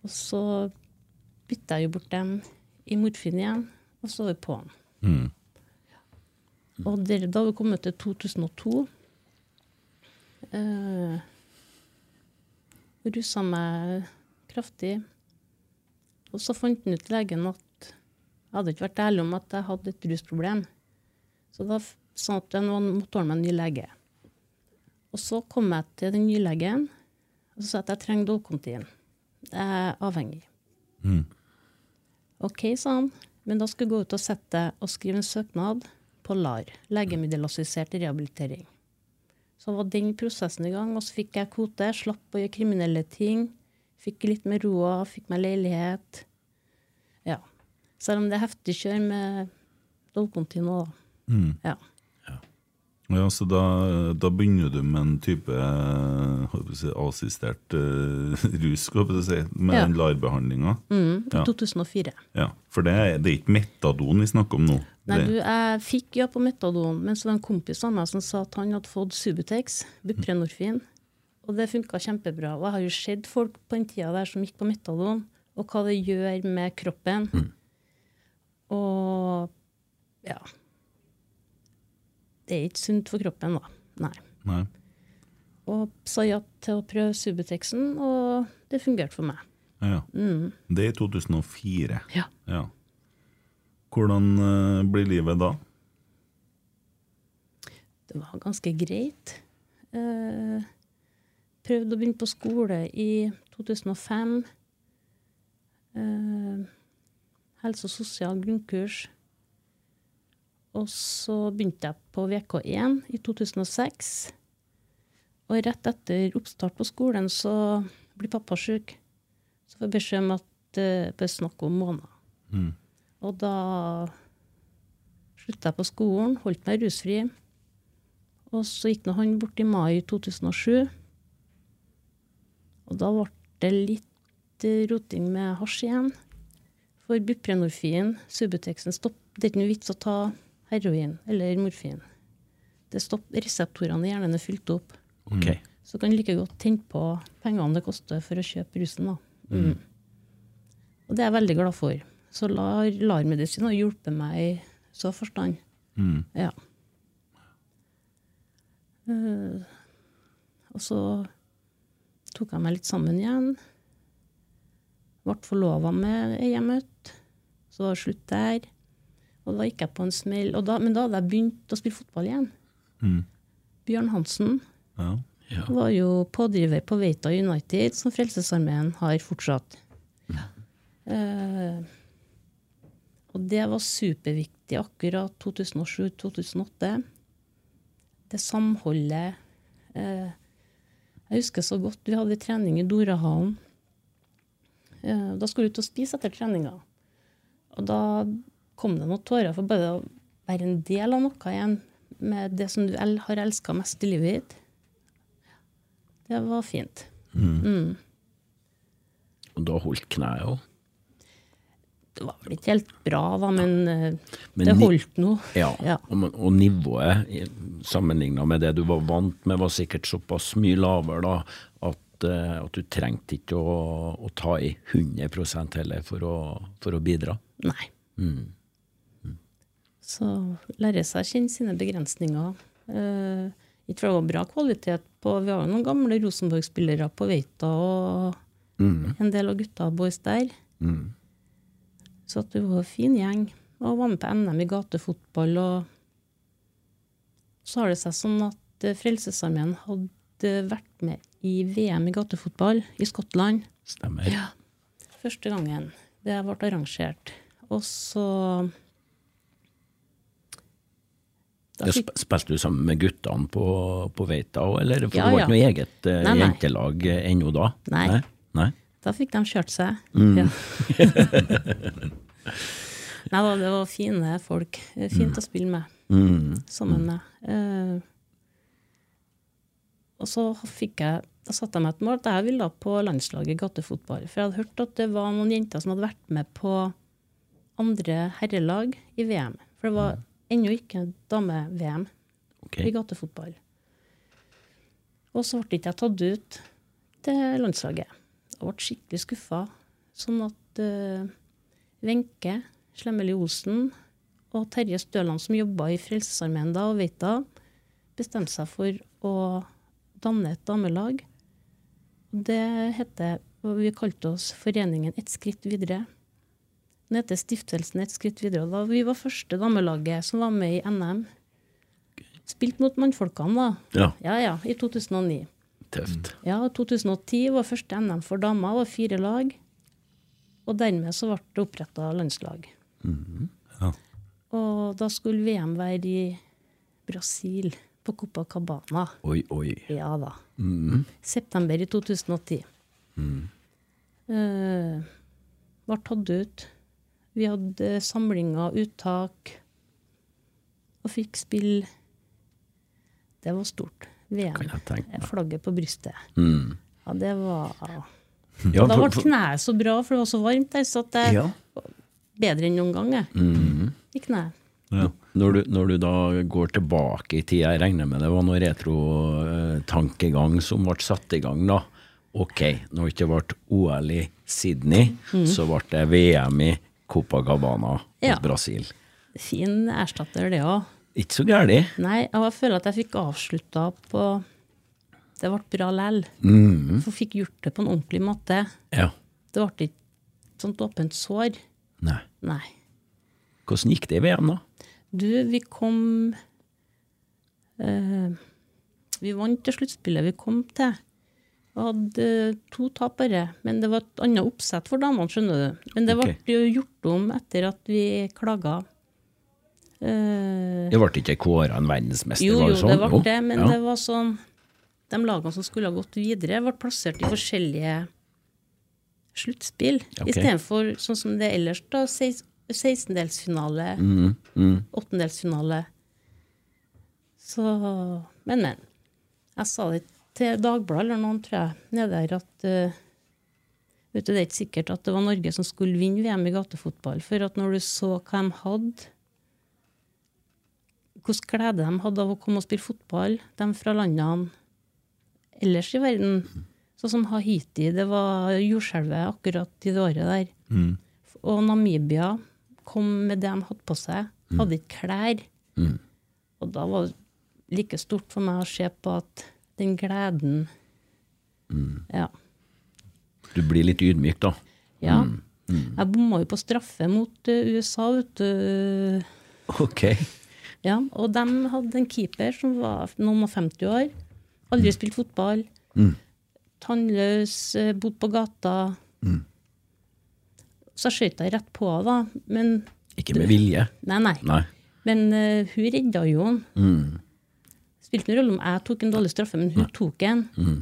[SPEAKER 3] Og så bytta jeg jo bort dem i morfin igjen, og så var vi den.
[SPEAKER 1] Mm.
[SPEAKER 3] Og der, da har vi kommet til 2002. Uh, Rusa meg kraftig. Og så fant han ut legen at jeg hadde ikke vært ærlig om at jeg hadde et rusproblem. Så da sa han at jeg måtte ordne meg en ny lege. Og så kom jeg til den nye legen og så sa jeg at jeg trenger Dolcontin. Jeg er avhengig.
[SPEAKER 1] Mm.
[SPEAKER 3] OK, sa han. Men da skal jeg gå ut og sette og skrive en søknad på LAR, legemiddelassistert rehabilitering. Så var den prosessen i gang, og så fikk jeg kvote, slapp å gjøre kriminelle ting. Fikk litt mer ro, fikk meg leilighet. Ja. Selv om det er heftig kjør med Dolcontin nå, da.
[SPEAKER 1] Mm.
[SPEAKER 3] Ja.
[SPEAKER 1] Ja, så da, da begynner du med en type eh, si, assistert uh, (laughs) rus, si, med
[SPEAKER 3] Ja.
[SPEAKER 1] den LAR-behandlinga.
[SPEAKER 3] Mm,
[SPEAKER 1] Ja.
[SPEAKER 3] 2004.
[SPEAKER 1] Ja, for det er, det er ikke metadon vi snakker om nå.
[SPEAKER 3] Nei, du, jeg fikk ja på metadon, men så var det en kompis av meg som sa at han hadde fått Subutex, buprenorfin, og det funka kjempebra. Og jeg har jo sett folk på den tida der som gikk på metadon, og hva det gjør med kroppen. Og ja Det er ikke sunt for kroppen, da. Nei.
[SPEAKER 1] Nei.
[SPEAKER 3] Og sa ja til å prøve Subutexen, og det fungerte for meg.
[SPEAKER 1] Ja.
[SPEAKER 3] Mm.
[SPEAKER 1] Det er i 2004.
[SPEAKER 3] Ja.
[SPEAKER 1] Ja. Hvordan uh, blir livet da?
[SPEAKER 3] Det var ganske greit. Uh, prøvde å begynne på skole i 2005. Uh, helse og sosial grunnkurs. Og så begynte jeg på VK1 i 2006. Og rett etter oppstart på skolen så blir pappa syk. Så får jeg beskjed om at det bør snakke om måneder.
[SPEAKER 1] Mm.
[SPEAKER 3] Og da slutta jeg på skolen, holdt meg rusfri. Og så gikk nå han bort i mai 2007. Og da ble det litt eh, roting med hasj igjen. For buprenorfin, Subuteksen. Det er ikke noe vits å ta heroin eller morfin. Det stopper reseptorene i hjernen er fylt opp.
[SPEAKER 2] Okay.
[SPEAKER 3] Så kan du like godt tenke på pengene det koster for å kjøpe rusen. Da. Mm. Og det er jeg veldig glad for. Så LAR, LAR-medisin har hjulpet meg i så forstand.
[SPEAKER 1] Mm.
[SPEAKER 3] Ja. Uh, og så tok jeg meg litt sammen igjen. Ble forlova med ei jeg møtte. Så var det slutt der. Og da gikk jeg på en smell. Og da, men da hadde jeg begynt å spille fotball igjen.
[SPEAKER 1] Mm.
[SPEAKER 3] Bjørn Hansen
[SPEAKER 1] Ja.
[SPEAKER 2] Ja.
[SPEAKER 3] var jo pådriver på Veita United, som Frelsesarmeen har fortsatt. Eh, og det var superviktig akkurat 2007-2008. Det samholdet eh, Jeg husker så godt vi hadde trening i Dorahallen. Eh, da skulle vi ut og spise etter treninga. Og da kom det noen tårer for bare å være en del av noe igjen med det som du har elska mest i livet ditt. Det var fint. Mm.
[SPEAKER 2] Og da holdt kneet òg.
[SPEAKER 3] Det var vel ikke helt bra, da, men, eh,
[SPEAKER 2] Men
[SPEAKER 3] det holdt nå.
[SPEAKER 2] Ja,
[SPEAKER 3] Ja.
[SPEAKER 2] Og, og nivået sammenligna med det du var vant med, var sikkert såpass mye lavere da, at, eh, at du trengte ikke å, å ta i 100 heller for å, for å bidra.
[SPEAKER 3] Nei. Så lære seg å kjenne sine begrensninger. Eh, ikke for det var bra kvalitet på Vi har jo noen gamle Rosenborg-spillere på Veita, og en del av gutta boys der.
[SPEAKER 2] Mm.
[SPEAKER 3] Så at det var en fin gjeng. Og var med på NM i gatefotball. Og så har det seg sånn at eh, Frelsesarmeen hadde vært med i VM i gatefotball i Skottland.
[SPEAKER 2] Stemmer.
[SPEAKER 3] Ja. Første gangen det ble arrangert. Og så da fikk,
[SPEAKER 2] Spilte du sammen med guttene på, på Veita òg, eller? For
[SPEAKER 3] Ja,
[SPEAKER 2] det var ikke noe eget uh,
[SPEAKER 3] Nei, nei.
[SPEAKER 2] jentelag eh, ennå da?
[SPEAKER 3] Nei.
[SPEAKER 2] Nei? Nei?
[SPEAKER 3] da fikk de kjørt seg.
[SPEAKER 2] Mm.
[SPEAKER 3] Ja. (laughs) Nei da, det var fine folk. Fint Fint å spille med.
[SPEAKER 2] Mm.
[SPEAKER 3] sammen med. Uh, og så fikk jeg, da satte jeg meg et mål at jeg ville på landslaget i gatefotball. For jeg hadde hørt at det var noen jenter som hadde vært med på andre herrelag i VM. For det var ennå ikke dame-VM
[SPEAKER 2] okay.
[SPEAKER 3] i gatefotball. Og så ble ikke jeg tatt ut til landslaget. Jeg ble skikkelig skuffa. Sånn at Wenche uh, Slemmeli Osen og Terje Støland, som jobba i Frelsesarmeen da og Veita, bestemte seg for å danne et damelag. Det heter, og vi kalte oss foreningen Et skritt videre. Den heter Stiftelsen Et skritt videre. Da vi var første damelaget som var med i NM. Spilt mot mannfolkene, da.
[SPEAKER 2] Ja,
[SPEAKER 3] Ja ja, i 2009.
[SPEAKER 2] tøft.
[SPEAKER 3] Ja, 2010 var første NM for damer, var fire lag. Og dermed så ble det oppretta landslag.
[SPEAKER 1] Ja.
[SPEAKER 3] Og da skulle VM være i Brasil, på Copacabana.
[SPEAKER 2] Oi, oi.
[SPEAKER 3] Ja da.
[SPEAKER 2] Mm.
[SPEAKER 3] September i 2010. Eh, ble tatt ut. Vi hadde samlinger, uttak, og fikk spille. Det var stort. VM. Flagget på brystet.
[SPEAKER 2] Mm.
[SPEAKER 3] Ja, det var
[SPEAKER 2] Ja,
[SPEAKER 3] Da ble kneet så bra, for det var så varmt der, så at det
[SPEAKER 2] Ja.
[SPEAKER 3] bedre enn noen gang jeg,
[SPEAKER 2] Mm.
[SPEAKER 3] i kneet.
[SPEAKER 1] Ja.
[SPEAKER 2] Når du, når du da går tilbake i tid, jeg regner med det var noe retrotankegang som ble satt i gang da. Ok, når det ikke ble OL i Sydney, så ble det VM i Copacabana mot
[SPEAKER 3] Ja.
[SPEAKER 2] Brasil.
[SPEAKER 3] Fin erstatter, det òg.
[SPEAKER 2] Ikke så gærent.
[SPEAKER 3] Nei, jeg føler at jeg fikk avslutta på Det ble bra lell.
[SPEAKER 2] Mm.
[SPEAKER 3] For fikk gjort det på en ordentlig måte.
[SPEAKER 2] Ja.
[SPEAKER 3] Det ble ikke sånt åpent sår.
[SPEAKER 2] Nei.
[SPEAKER 3] Nei.
[SPEAKER 2] Hvordan gikk det i VM, da?
[SPEAKER 3] Du, vi kom eh, Vi vant til sluttspillet vi kom til. Vi hadde to tapere, men det var et annet oppsett for damene, skjønner du. Men det ble jo gjort om etter at vi klaga. Uh,
[SPEAKER 2] Det ble ikke kåra en verdensmester?
[SPEAKER 3] jo, jo,
[SPEAKER 2] det sånn?
[SPEAKER 3] det ble det, men
[SPEAKER 2] ja.
[SPEAKER 3] det var sånn De lagene som skulle ha gått videre, ble plassert i forskjellige sluttspill.
[SPEAKER 2] Okay.
[SPEAKER 3] Istedenfor sånn som det er ellers, da. 16-delsfinale,
[SPEAKER 2] Mm, mm.
[SPEAKER 3] åttendelsfinale. Så Men, men. Jeg sa det til Dagbladet eller noen, tror jeg, nede der at uh, Vet du, Det er ikke sikkert at det var Norge som skulle vinne VM i gatefotball. For at når du så hva de hadde Hvilken glede de hadde av å komme og spille fotball, de fra landene ellers i verden. Sånn som Haiti, det var jordskjelvet akkurat i det året der.
[SPEAKER 1] Mm.
[SPEAKER 3] Og Namibia kom med det de hadde på seg. Hadde ikke klær.
[SPEAKER 2] Mm.
[SPEAKER 3] Og da var det like stort for meg å se på at den gleden Ja.
[SPEAKER 2] Du blir litt ydmyk, da.
[SPEAKER 3] ja. Jeg bomma jo på straffe mot eh, USA, vet du.
[SPEAKER 2] Ok.
[SPEAKER 3] Ja, og de hadde en keeper som var noen og 50 år. Aldri spilt fotball.
[SPEAKER 2] Mm.
[SPEAKER 3] Tannløs, eh, bodd på gata. Så jeg skjøt jeg rett på, da. Men
[SPEAKER 2] Ikke med vilje.
[SPEAKER 3] Nei, nei.
[SPEAKER 2] Nei.
[SPEAKER 3] Men uh, hun redda jo han.
[SPEAKER 2] Mm.
[SPEAKER 3] Spilte ingen rolle om jeg tok en dårlig straffe, men hun tok en.
[SPEAKER 2] Mm.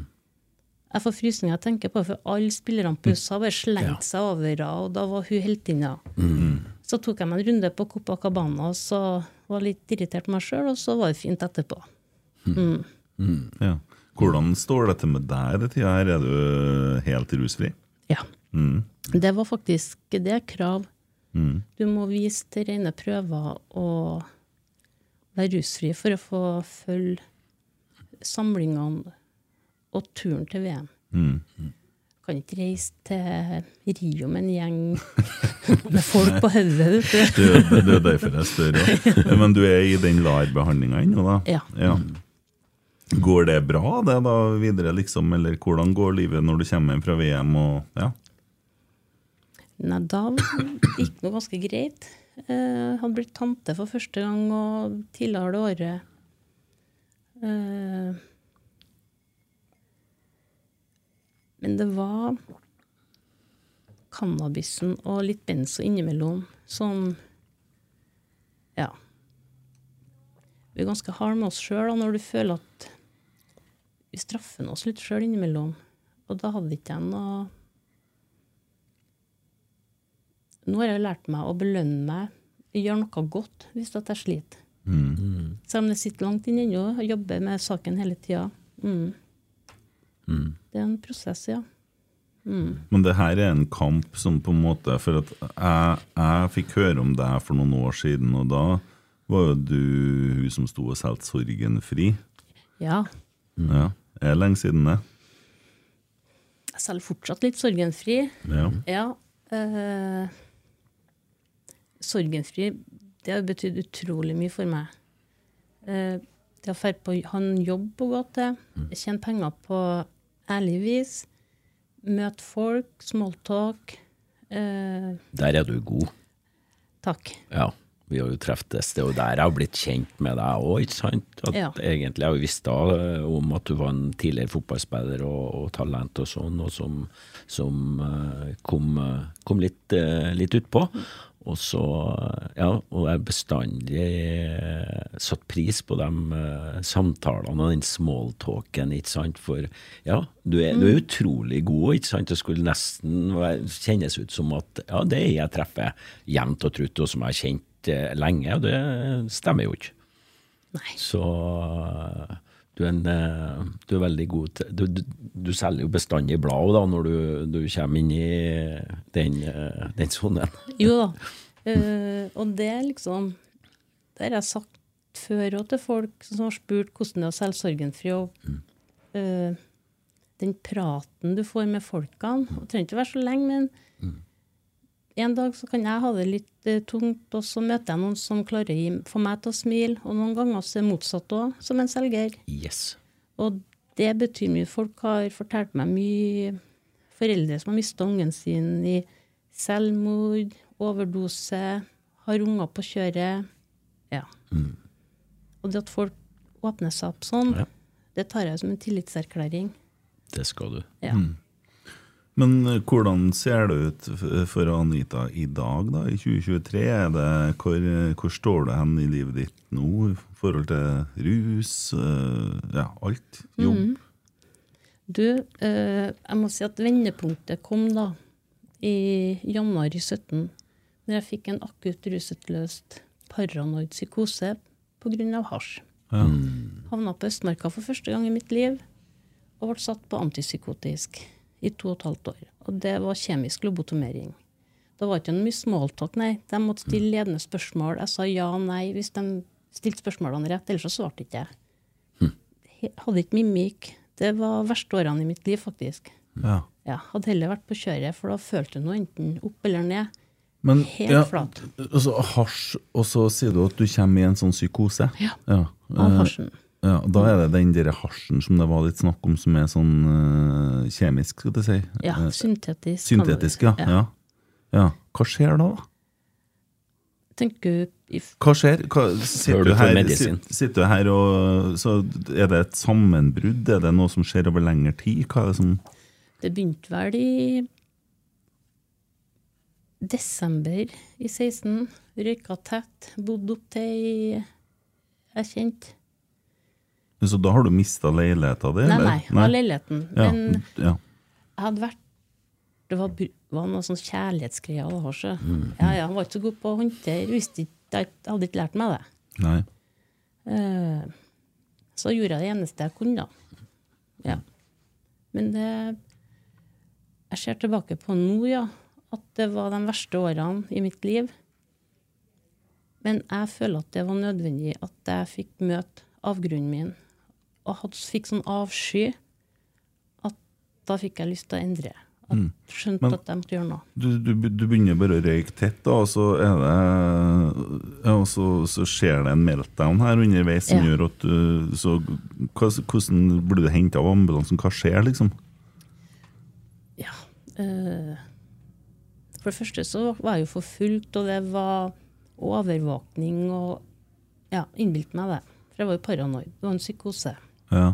[SPEAKER 3] Jeg får frysninger jeg tenker på, for alle spillerne på USA bare slengte seg over henne, og da var hun heltinna.
[SPEAKER 2] Mm.
[SPEAKER 3] Så tok jeg meg en runde på Copacabana og så var litt irritert på meg sjøl, og så var det fint etterpå.
[SPEAKER 1] Ja. Hvordan står dette med deg i tida her? Er du helt rusfri?
[SPEAKER 3] Ja.
[SPEAKER 1] Mm.
[SPEAKER 3] Det var faktisk det er krav.
[SPEAKER 1] Mm.
[SPEAKER 3] Du må vise til rene prøver og være rusfri for å få følge samlingene og turen til VM.
[SPEAKER 1] Mm.
[SPEAKER 3] kan ikke reise til Rio med en gjeng (laughs) med folk på hodet.
[SPEAKER 1] Det, er- det er derfor jeg spør. Ja. Men du er i den LAR-behandlinga ennå, da?
[SPEAKER 3] Ja.
[SPEAKER 1] Går det bra, det da videre, liksom? Eller hvordan går livet når du kommer hjem fra VM? og ja?
[SPEAKER 3] Nei, da gikk det ganske greit. Eh, hadde blitt tante for første gang og tidligere det året. Eh, men det var cannabisen og litt benzo innimellom som Ja. Vi er ganske harde med oss sjøl når du føler at vi straffer oss litt sjøl innimellom. Og da hadde ikke jeg noe Nå har jeg lært meg å belønne meg, gjøre noe godt hvis jeg sliter. Selv om det sitter langt inne ennå, og jobber med saken hele tida. Mm. Det er en prosess, ja.
[SPEAKER 1] Men det her er en kamp som på en måte For at jeg, jeg fikk høre om deg for noen år siden, og da var jo du hun som sto og solgte Sorgen fri.
[SPEAKER 3] Ja.
[SPEAKER 1] Ja. Er det lenge siden det?
[SPEAKER 3] Jeg selger fortsatt litt sorgenfri.
[SPEAKER 1] Ja.
[SPEAKER 3] Ja. Eh, sorgenfri, det har betydd utrolig mye for meg. Eh, det å på ha en jobb å gå til, tjene penger på ærlig vis, møte folk, smalltalk. Eh,
[SPEAKER 2] Der er du god.
[SPEAKER 3] takk.
[SPEAKER 2] Ja, vi har jo treftes. Det er jo der jeg har blitt kjent med deg òg, ikke sant? At
[SPEAKER 3] Ja.
[SPEAKER 2] Egentlig har jeg jo visst da eh, om at du var en tidligere fotballspiller og, og talent og sånn, og som, som kom, kom litt, litt utpå. Og så, ja, og jeg bestandig eh, satt pris på de eh, samtalene og den smalltalken, ikke sant. For ja, du er, du er utrolig god, ikke sant. Det skulle nesten kjennes ut som at ja, det er jeg treffer jevnt og trutt, og som jeg har kjent eh, lenge, og det stemmer jo ikke.
[SPEAKER 3] Nei.
[SPEAKER 2] Så du er, en, eh, du er veldig god til Du, du, du selger jo bestandig blad da, når du, du kommer inn i den, eh, den sonen. (laughs)
[SPEAKER 3] Jo da. Uh, og det er liksom Det har jeg sagt før òg til folk som har spurt hvordan det er å selge sorgenfri. Og uh, den praten du får med folkene Det trenger ikke å være så lenge, men en dag så kan jeg ha det litt eh, tungt, og så møter jeg noen som klarer å få meg til å smile. Og noen ganger så er det motsatt òg, som en selger.
[SPEAKER 2] Yes.
[SPEAKER 3] Og det betyr mye. Folk har fortalt meg mye foreldre som har mista ungen sin i selvmord, overdose, har unger på kjøret. Ja. Og det at folk åpner seg opp sånn,
[SPEAKER 2] Ja.
[SPEAKER 3] det tar jeg som en tillitserklæring.
[SPEAKER 2] Det skal du.
[SPEAKER 3] Ja.
[SPEAKER 1] Men hvordan ser det ut for Anita i dag, da, i 2023? Er det, hvor, hvor står du hen i livet ditt nå i forhold til rus? eh, Ja, alt? Jobb?
[SPEAKER 3] Du, eh, jeg må si at vendepunktet kom da i januar i 17, når jeg fikk en akutt rusutløst paranoid psykose pga. hasj.
[SPEAKER 1] Mm.
[SPEAKER 3] Havna på Østmarka for første gang i mitt liv og ble satt på antipsykotisk i to og et halvt år. Og det var kjemisk lobotomering. Det var ikke noe mye smalltalk, nei. De måtte stille ledende spørsmål. Jeg sa ja og nei hvis de stilte spørsmålene rett, ellers så svarte ikke jeg. Jeg hadde ikke mimikk. Det var verste årene i mitt liv, faktisk.
[SPEAKER 1] Ja.
[SPEAKER 3] Ja, hadde heller vært på kjøret, for da følte du noe enten opp eller ned.
[SPEAKER 1] Men,
[SPEAKER 3] Helt
[SPEAKER 1] ja,
[SPEAKER 3] flat.
[SPEAKER 1] Altså, hasj, og så sier du at du kommer i en sånn psykose?
[SPEAKER 3] Ja.
[SPEAKER 1] ja.
[SPEAKER 3] Av
[SPEAKER 1] eh,
[SPEAKER 3] hasjen.
[SPEAKER 1] Ja, da er det den der hasjen som det var litt snakk om, som er sånn uh, kjemisk, skal du si?
[SPEAKER 3] Ja,
[SPEAKER 1] Eh,
[SPEAKER 3] syntetisk.
[SPEAKER 1] syntetisk, ja. ja. ja. Hva skjer da?
[SPEAKER 3] Tenker du
[SPEAKER 1] Hva skjer? Hva, sitter, du her, sitter du her og så Er det et sammenbrudd? Er det noe som skjer over lengre tid? Hva er det som
[SPEAKER 3] Det begynte vel i desember i 16. Røyka tett. Bodde opp til i Jeg kjente
[SPEAKER 1] Så da har du mista leiligheta di?
[SPEAKER 3] Nei, nei, nei, var leiligheten.
[SPEAKER 1] Ja,
[SPEAKER 3] Men
[SPEAKER 1] ja.
[SPEAKER 3] jeg hadde vært Det var, var noe sånn kjærlighetsgreier.
[SPEAKER 1] Mm,
[SPEAKER 3] Ja, ja, var ikke så god på å håndtere. Visste ikke, jeg hadde ikke lært meg det.
[SPEAKER 1] Nei.
[SPEAKER 3] Eh, Så gjorde jeg det eneste jeg kunne, da. Ja. Men det Jeg ser tilbake på nå, ja. At det var de verste årene i mitt liv. Men jeg føler at det var nødvendig at jeg fikk møte avgrunnen min. Og hadde, fikk sånn avsky at da fikk jeg lyst til å endre. At skjønte
[SPEAKER 1] Men-
[SPEAKER 3] at jeg måtte gjøre noe.
[SPEAKER 1] Du, du, du begynner bare å røyke tett, da, og så det og så, så skjer det en meltdown her underveis som
[SPEAKER 3] Ja.
[SPEAKER 1] gjør at du så, Hvordan blir du henta av ambulansen? Hva skjer, liksom?
[SPEAKER 3] Ja. øh, for det første så var jeg jo forfulgt, og det var overvåkning og Ja, innbilte meg det. For jeg var jo paranoid. Det var en psykose.
[SPEAKER 1] Ja.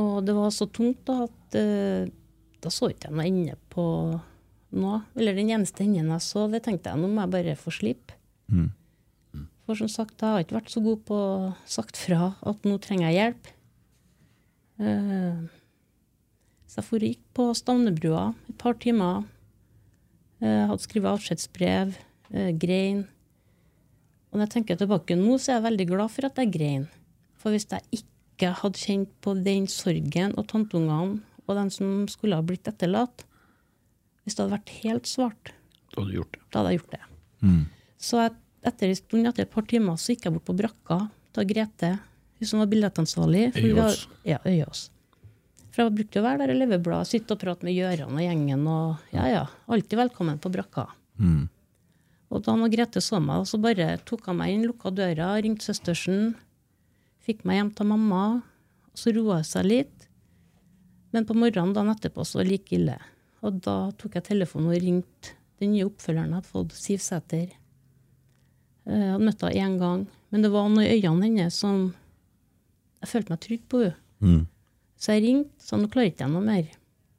[SPEAKER 3] Og det var så tungt da at uh, da så ikke jeg noe ende på noe. Eller den eneste enden jeg så, det tenkte jeg nå må jeg bare få slippe.
[SPEAKER 1] Mm.
[SPEAKER 3] For som sagt, jeg har ikke vært så god på å sagt fra at nå trenger jeg hjelp. Uh, så jeg for gikk på Stavnebrua et par timer. Uh, hadde skrevet avskjedsbrev, uh, grein. Og når jeg tenker tilbake nå, så er jeg veldig glad for at jeg grein. For hvis jeg ikke hadde kjent på den sorgen og tanteungene og dem som skulle ha blitt etterlatt, hvis det hadde vært helt svart,
[SPEAKER 2] Da hadde gjort det.
[SPEAKER 3] da hadde jeg gjort det.
[SPEAKER 1] Mm.
[SPEAKER 3] Så jeg, etter en stund, etter et par timer, så gikk jeg bort på brakka til Grete, hun som var billettansvarlig. Ja, Øyås. For jeg brukte å være der i Leveblad, sitte og prate med Gjøran og gjengen. og ja, ja, Alltid velkommen på brakka.
[SPEAKER 1] Mm.
[SPEAKER 3] Og da når Grete så meg, så bare tok hun meg inn, lukka døra, ringte søstersen, fikk meg hjem til mamma, og så roa det seg litt. Men på morgenen dagen etterpå så var det like ille. Og da tok jeg telefonen og ringte den nye oppfølgeren jeg hadde fått, Siv Sæter. Eh, Jeg hadde møtt henne én gang, men det var noe i øynene hennes som Jeg følte meg trygg på henne.
[SPEAKER 1] Mm.
[SPEAKER 3] Så jeg ringte, sa nå klarer ikke jeg noe mer.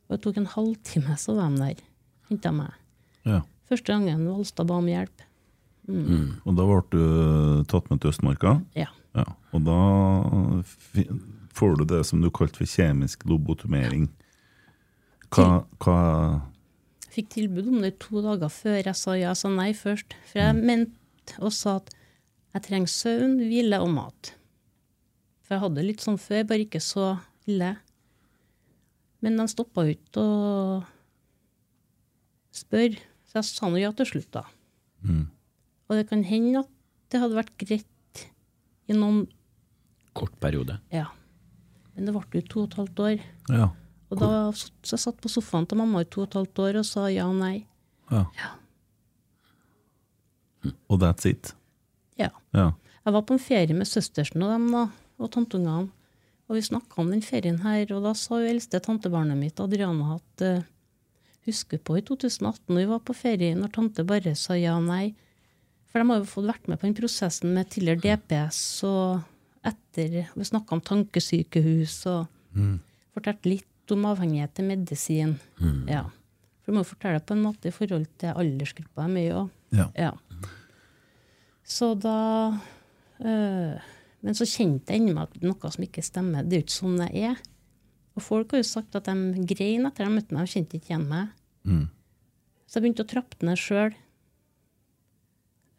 [SPEAKER 3] Og det tok en halvtime, så var de der. Henta meg.
[SPEAKER 1] Ja.
[SPEAKER 3] Første gangen Valstad ba om hjelp.
[SPEAKER 1] Og da ble du tatt med til Østmarka?
[SPEAKER 3] Ja.
[SPEAKER 1] Ja. Og da får du det som du kalte for kjemisk lobotomering. Hva, hva
[SPEAKER 3] Fikk tilbud om det to dager før jeg sa ja. Jeg sa nei først. For jeg mente og sa at jeg trenger søvn, hvile og mat. For jeg hadde det litt sånn før, bare ikke så ille. Men de stoppa ikke å spørre, så jeg sa nå ja til slutt, da.
[SPEAKER 1] Mm.
[SPEAKER 3] Og det kan hende at det hadde vært greit i noen
[SPEAKER 2] Kort periode.
[SPEAKER 3] Ja. Men det ble jo to og et halvt år.
[SPEAKER 1] Ja.
[SPEAKER 3] Og da så jeg satt på sofaen til mamma i to og et halvt år og sa ja og nei.
[SPEAKER 1] ja. Og that's it?
[SPEAKER 3] Ja.
[SPEAKER 1] Ja.
[SPEAKER 3] Jeg var på en ferie med søstersen og dem da, og tanteungene. Og vi snakka om den ferien her, og da sa jo eldste tantebarnet mitt, Adriana, at uh, husker på i 2018 når vi var på ferie, når tante bare sa ja og nei. For de har jo fått vært med på den prosessen med tidligere DPS og etter Vi snakka om tankesykehus og fortalte litt om avhengighet til medisin. Ja. For du må jo fortelle på en måte i forhold til aldersgruppa de er i.
[SPEAKER 1] Ja.
[SPEAKER 3] Ja. Så da øh, Men så kjente jeg inni meg at noe som ikke stemmer. Det er jo ikke sånn jeg er. Og folk har jo sagt at de grein etter de møtte meg og kjente ikke igjen meg.
[SPEAKER 1] Mm.
[SPEAKER 3] Så jeg begynte å trappe ned sjøl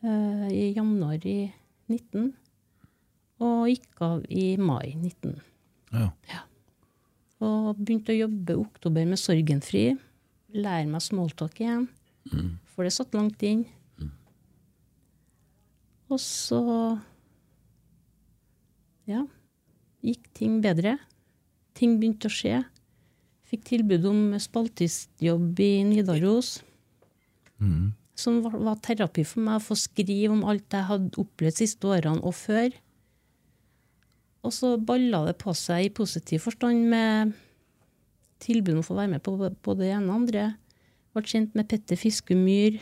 [SPEAKER 3] i januar i 19. Og gikk av i mai 19.
[SPEAKER 1] Ja. ja.
[SPEAKER 3] Og begynte å jobbe oktober med Sorgenfri. Lære meg smalltalk igjen. For det satt langt inn. Og så ja, gikk ting bedre. Ting begynte å skje. Fikk tilbud om spaltistjobb i Nidaros. Som var, var terapi for meg å få skrive om alt jeg hadde opplevd de siste årene og før. Og så balla det på seg i positiv forstand med tilbud om å få være med på både det ene og andre. Ble kjent med Petter Fiskemyr.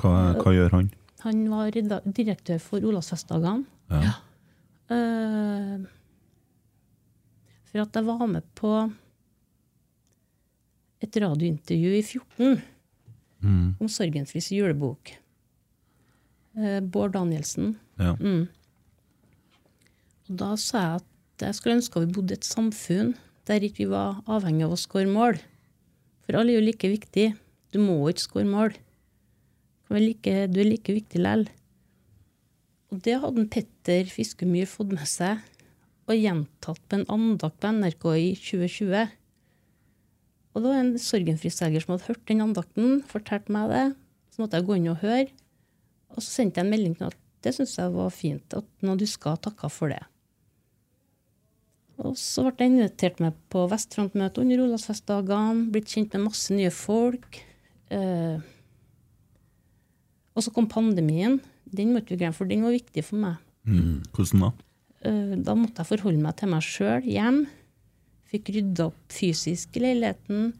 [SPEAKER 1] Hva, hva gjør han?
[SPEAKER 3] Han var direktør for Olavsfestdagene.
[SPEAKER 1] Ja.
[SPEAKER 3] Uh, for at jeg var med på et radiointervju i 14
[SPEAKER 1] Mm.
[SPEAKER 3] om Sorgenfris julebok. Eh, Bård Danielsen.
[SPEAKER 1] Ja.
[SPEAKER 3] Mm. Og da sa jeg at jeg skulle ønske vi bodde i et samfunn der ikke vi var avhengig av å skåre mål. For alle er jo like viktig. Du må ikke skåre mål. Du er like, du er like viktig likevel. Og det hadde Petter Fiskemyr fått med seg og gjentatt på en andakt på NRK i 2020. Og det var en sorgenfri selger som hadde hørt den andakten, fortalte meg det. Så måtte jeg gå inn og høre. Og så sendte jeg en melding til ham at det syntes jeg var fint, at noen huska og takka for det. Og så ble jeg invitert med på Vestfrontmøte under Olavsfestdagene. Blitt kjent med masse nye folk. Eh, og så kom pandemien. Den måtte vi glemme, for den var viktig for meg.
[SPEAKER 1] Mm. Hvordan da?
[SPEAKER 3] Eh, da måtte jeg forholde meg til meg sjøl hjem. Fikk rydda opp fysisk i leiligheten.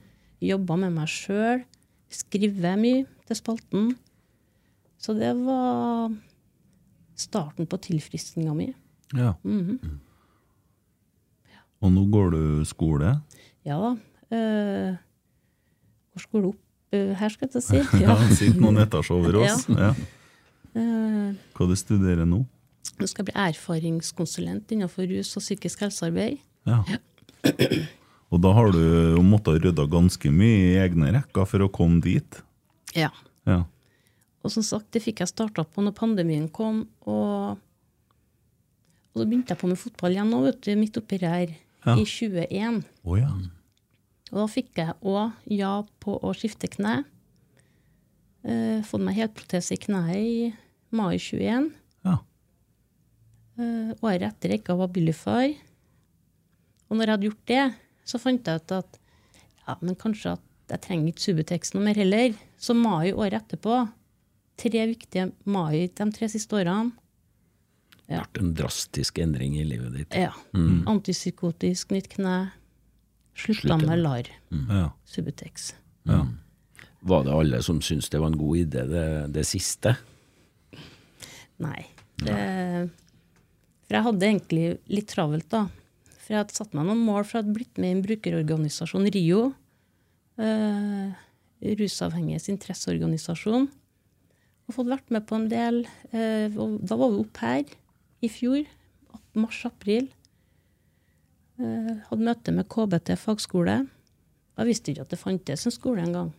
[SPEAKER 3] Jobba med meg sjøl. Skrive mye til spalten. Så det var starten på tilfriskninga mi.
[SPEAKER 1] Ja. Og nå går du skole?
[SPEAKER 3] Ja da. Uh, hvor skole opp uh, her, skal jeg si? (laughs)
[SPEAKER 1] Ja, Sitter noen (laughs) etasjer over oss. Ja.
[SPEAKER 3] Eh,
[SPEAKER 1] Hva du studerer nå?
[SPEAKER 3] nå skal jeg bli erfaringskonsulent innenfor rus og psykisk helsearbeid.
[SPEAKER 1] Ja. Og da har du måttet rydde ganske mye i egne rekker for å komme dit?
[SPEAKER 3] Ja.
[SPEAKER 1] Ja.
[SPEAKER 3] Og som sagt, det fikk jeg starta på når pandemien kom. Og, og så begynte jeg på med fotball igjen nå, vet du, midt oppi her,
[SPEAKER 1] Ja.
[SPEAKER 3] i 21.
[SPEAKER 1] Oh, ja.
[SPEAKER 3] Og da fikk jeg òg ja på å skifte kne. Uh, fått meg helprotese i kneet i mai 21.
[SPEAKER 1] ja.
[SPEAKER 3] Uh, året etter jeg ikke var billig Abilify. Og når jeg hadde gjort det, så fant jeg ut at ja, men kanskje at jeg trenger ikke Subutex noe mer heller. Så mai året etterpå. Tre viktige mai de tre siste årene.
[SPEAKER 2] Det har vært en drastisk endring i livet ditt.
[SPEAKER 3] Ja. Antipsykotisk, nytt kne. Slutta med LAR.
[SPEAKER 1] ja.
[SPEAKER 3] Subutex.
[SPEAKER 1] ja.
[SPEAKER 2] Var det alle som syntes det var en god idé, det, det siste?
[SPEAKER 3] Nei. Det, for jeg hadde egentlig litt travelt, da. For jeg hadde satt meg noen mål, for jeg hadde blitt med i en brukerorganisasjon, RIO. Eh, rusavhengiges interesseorganisasjon. Og fått vært med på en del. Eh, da var vi oppe her i fjor. Mars-april. Eh, hadde møte med KBT fagskole. Jeg visste ikke at det fantes en skole engang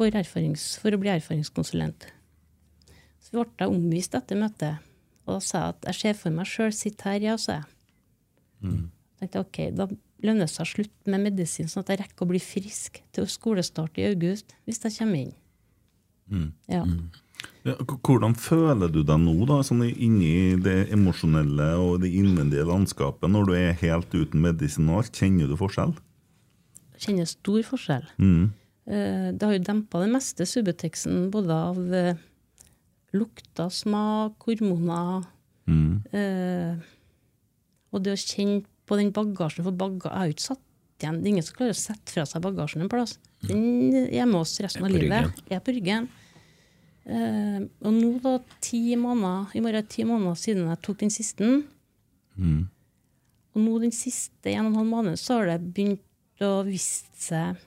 [SPEAKER 3] for, for å bli erfaringskonsulent. Så ble jeg omvist etter møtet. Og da sa jeg at jeg ser for meg sjøl sitte her, ja, sa jeg. Tenkte ok, Da lønner det seg å slutte med medisin, sånn at jeg rekker å bli frisk til skolestart i august, hvis jeg kommer inn. Ja.
[SPEAKER 1] Ja, Hvordan føler du deg nå, da, sånn inni det emosjonelle og det innvendige landskapet, når du er helt uten medisin og alt? Kjenner du forskjell?
[SPEAKER 3] Jeg kjenner stor forskjell.
[SPEAKER 1] Mm.
[SPEAKER 3] Eh, Det har jo dempa det meste, Subuteksen, både av eh, lukter, smak, hormoner
[SPEAKER 1] Mm.
[SPEAKER 3] eh, Og det å kjenne på den bagasjen, for baga, jeg har jo ikke satt igjen Det er ingen som klarer å sette fra seg bagasjen en plass. Den er med oss resten av livet. Er på ryggen. Uh, og nå, da, ti måneder, i morgen er det ti måneder siden jeg tok den siste.
[SPEAKER 1] Mm.
[SPEAKER 3] Og nå den siste en og en halv måned så har det begynt å vise seg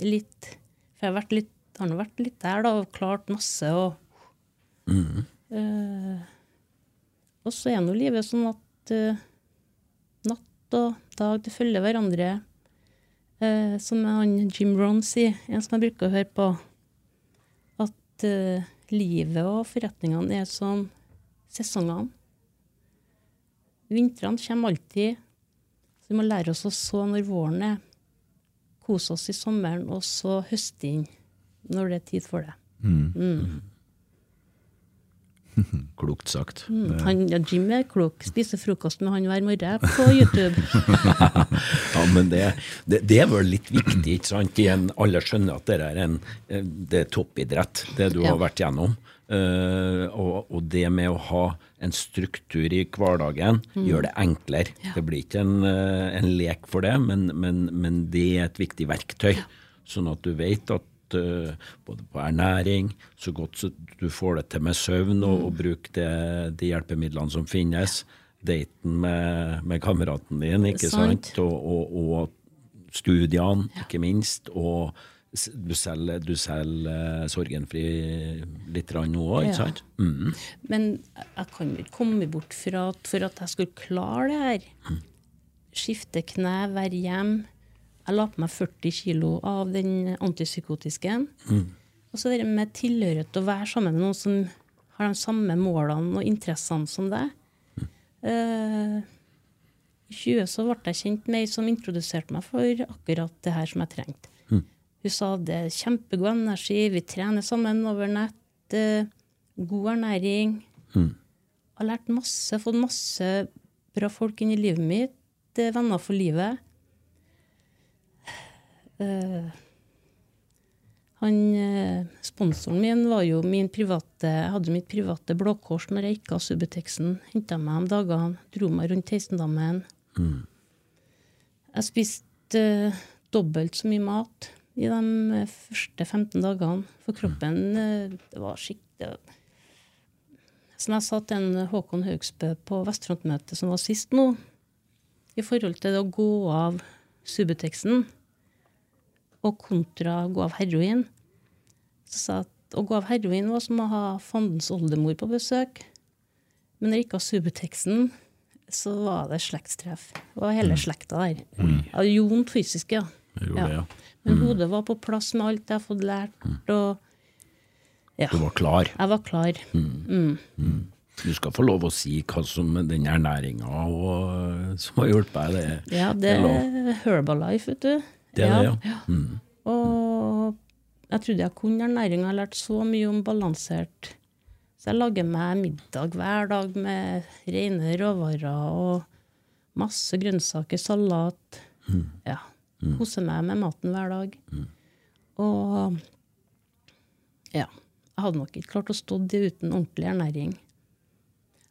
[SPEAKER 3] litt For jeg har, vært litt, har nå vært litt der da, og klart masse. Og, Eh, og så er nå livet sånn at eh, natt og dag det følger hverandre. Eh, som han Jim Rohn sier, en som jeg bruker å høre på, at eh, livet og forretningene er som sesongene. Vintrene kommer alltid. Så vi må lære oss å så når våren er. Kose oss i sommeren, og så høste inn når det er tid for det. (laughs)
[SPEAKER 2] Klokt sagt.
[SPEAKER 3] Mm. Han, ja, Jim er klok. Spiser frokost med han hver morgen på YouTube. (laughs)
[SPEAKER 2] Ja, men det, det, det er vel litt viktig, ikke sant? Igjen, alle skjønner at det er, en, eh, det er toppidrett, det du
[SPEAKER 3] Ja.
[SPEAKER 2] har vært gjennom. Uh, og, og det med å ha en struktur i hverdagen gjør det enklere. Det blir ikke en, eh, en lek for det, men, men, men det er et viktig verktøy. Sånn at du vet at både på ernæring, så godt så du får det til med søvn, og, og bruk det, de hjelpemidlene som finnes. Daten med, med kameraten din, ikke sant?
[SPEAKER 3] Sant.
[SPEAKER 2] Og, og, og studiene, ikke minst. Og du selger, du selger eh, sorgenfri litt nå òg, ikke sant? Mm.
[SPEAKER 3] Men jeg kan jo ikke komme bort fra at for at jeg skulle klare det her, skifte kne, være hjemme Jeg la på meg 40 kilo av den antipsykotiske. Og så det med tilhørighet å være sammen med noen som har de samme målene og interessene som deg. Eh, I 20 så ble jeg kjent med ei som introduserte meg for akkurat det her som jeg trengte. Hun sa det er kjempegod energi, vi trener sammen over nett, uh, god ernæring. Jeg har lært masse, fått masse bra folk inn i livet mitt. eh, venner for livet. Eh, han, uh, sponsoren min var jo min private Jeg hadde mitt private Blå Kors når jeg gikk av Subutexen. Henta meg om dagene, dro meg rundt Heisendammen. Jeg spiste uh, dobbelt så mye mat i de første 15 dagene. For kroppen eh, det var skikkelig Som jeg sa til en Håkon Haugsbø på Vestfrontmøtet som var sist nå, i forhold til det å gå av Subuteksen og kontra å gå av heroin, så sa at å gå av heroin var som å ha fandens oldemor på besøk. Men når jeg gikk av Subutexen, så var det slektstreff. Det var hele slekta der. Mm. det gjorde vondt fysisk, ja.
[SPEAKER 2] Gjorde ja. ja.
[SPEAKER 3] Men hodet var på plass med alt jeg har fått lært. Og ja,
[SPEAKER 2] Du var klar.
[SPEAKER 3] jeg var klar.
[SPEAKER 2] Du skal få lov å si hva som den ernæringa som har hjulpet deg. Det,
[SPEAKER 3] Ja, det
[SPEAKER 2] er
[SPEAKER 3] Herbalife, vet du.
[SPEAKER 2] Det er det, ja. Mm.
[SPEAKER 3] Og jeg trodde jeg kunne ernæring. Jeg har lært så mye om balansert. Så jeg lager meg middag hver dag med rene råvarer og masse grønnsaker, salat. Ja. Koser meg med maten hver dag. Og ja. Jeg hadde nok ikke klart å stå det uten ordentlig ernæring.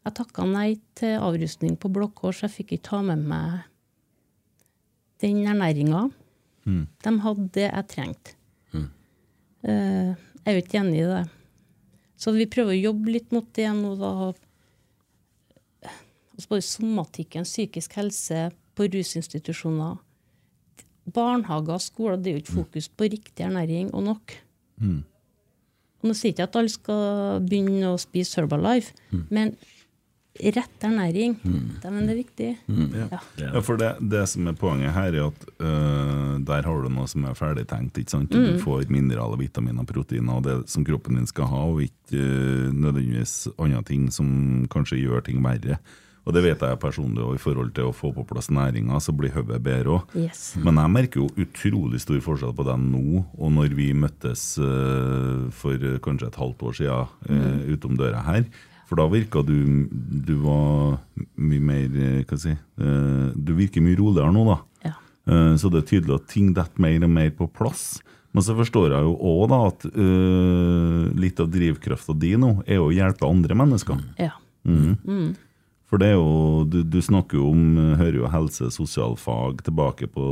[SPEAKER 3] Jeg takka nei til avrustning på Blå Kors. Jeg fikk ikke ta med meg den ernæringa. De hadde det jeg trengte. Eh, jeg er jo ikke enig i det. Så vi prøver å jobbe litt mot det nå, da. Altså både somatikken, psykisk helse, på rusinstitusjoner. Barnehager og skoler, det er jo ikke fokus på riktig ernæring og nok. Og nå sier jeg ikke at alle skal begynne å spise Herbalife, men rett ernæring, Mm. det er viktig. Ja.
[SPEAKER 1] Ja, for det, det som er poenget her, er at øh, der har du noe som er ferdigtenkt. ikke sant? Du får mineraler, vitaminer, proteiner og det som kroppen din skal ha, og ikke øh, nødvendigvis andre ting som kanskje gjør ting verre. Og det vet jeg personlig, og i forhold til å få på plass næringa, så blir hodet bedre òg.
[SPEAKER 3] Yes.
[SPEAKER 1] Men jeg merker jo utrolig stor forskjell på den nå og når vi møttes uh, for kanskje et halvt år siden øh, utom døra her. For da virka du Du var mye mer øh, Hva skal jeg si øh, Du virker mye roligere nå, da.
[SPEAKER 3] Ja.
[SPEAKER 1] Eh, Så det er tydelig at ting detter mer og mer på plass. Men så forstår jeg jo òg at uh, litt av drivkrafta di nå er å hjelpe andre mennesker.
[SPEAKER 3] ja.
[SPEAKER 1] For det er jo, du, du snakker jo om, eh, hører jo helse- sosialfag tilbake på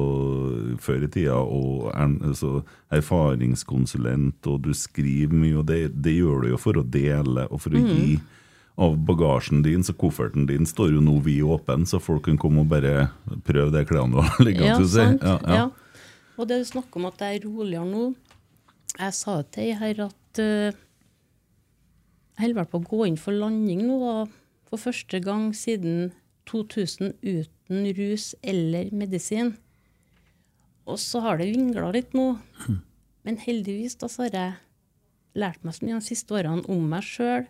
[SPEAKER 1] før i tida, og er, altså, erfaringskonsulent, og du skriver mye, og det, det gjør du jo for å dele og for å gi av bagasjen din, så kofferten din står jo nå vid åpen, så folk kan komme og bare prøve de klærne du har (laughs) liggende.
[SPEAKER 3] Ja.
[SPEAKER 1] Ja, ja.
[SPEAKER 3] Ja. Og det du snakker om at jeg er roligere nå Jeg sa til ei her at uh, jeg holder på å gå inn for landing nå, og for første gang siden 2000 uten rus eller medisin. Og så har det vingla litt nå. Men heldigvis da så har jeg lært meg så mye de siste årene om meg sjøl.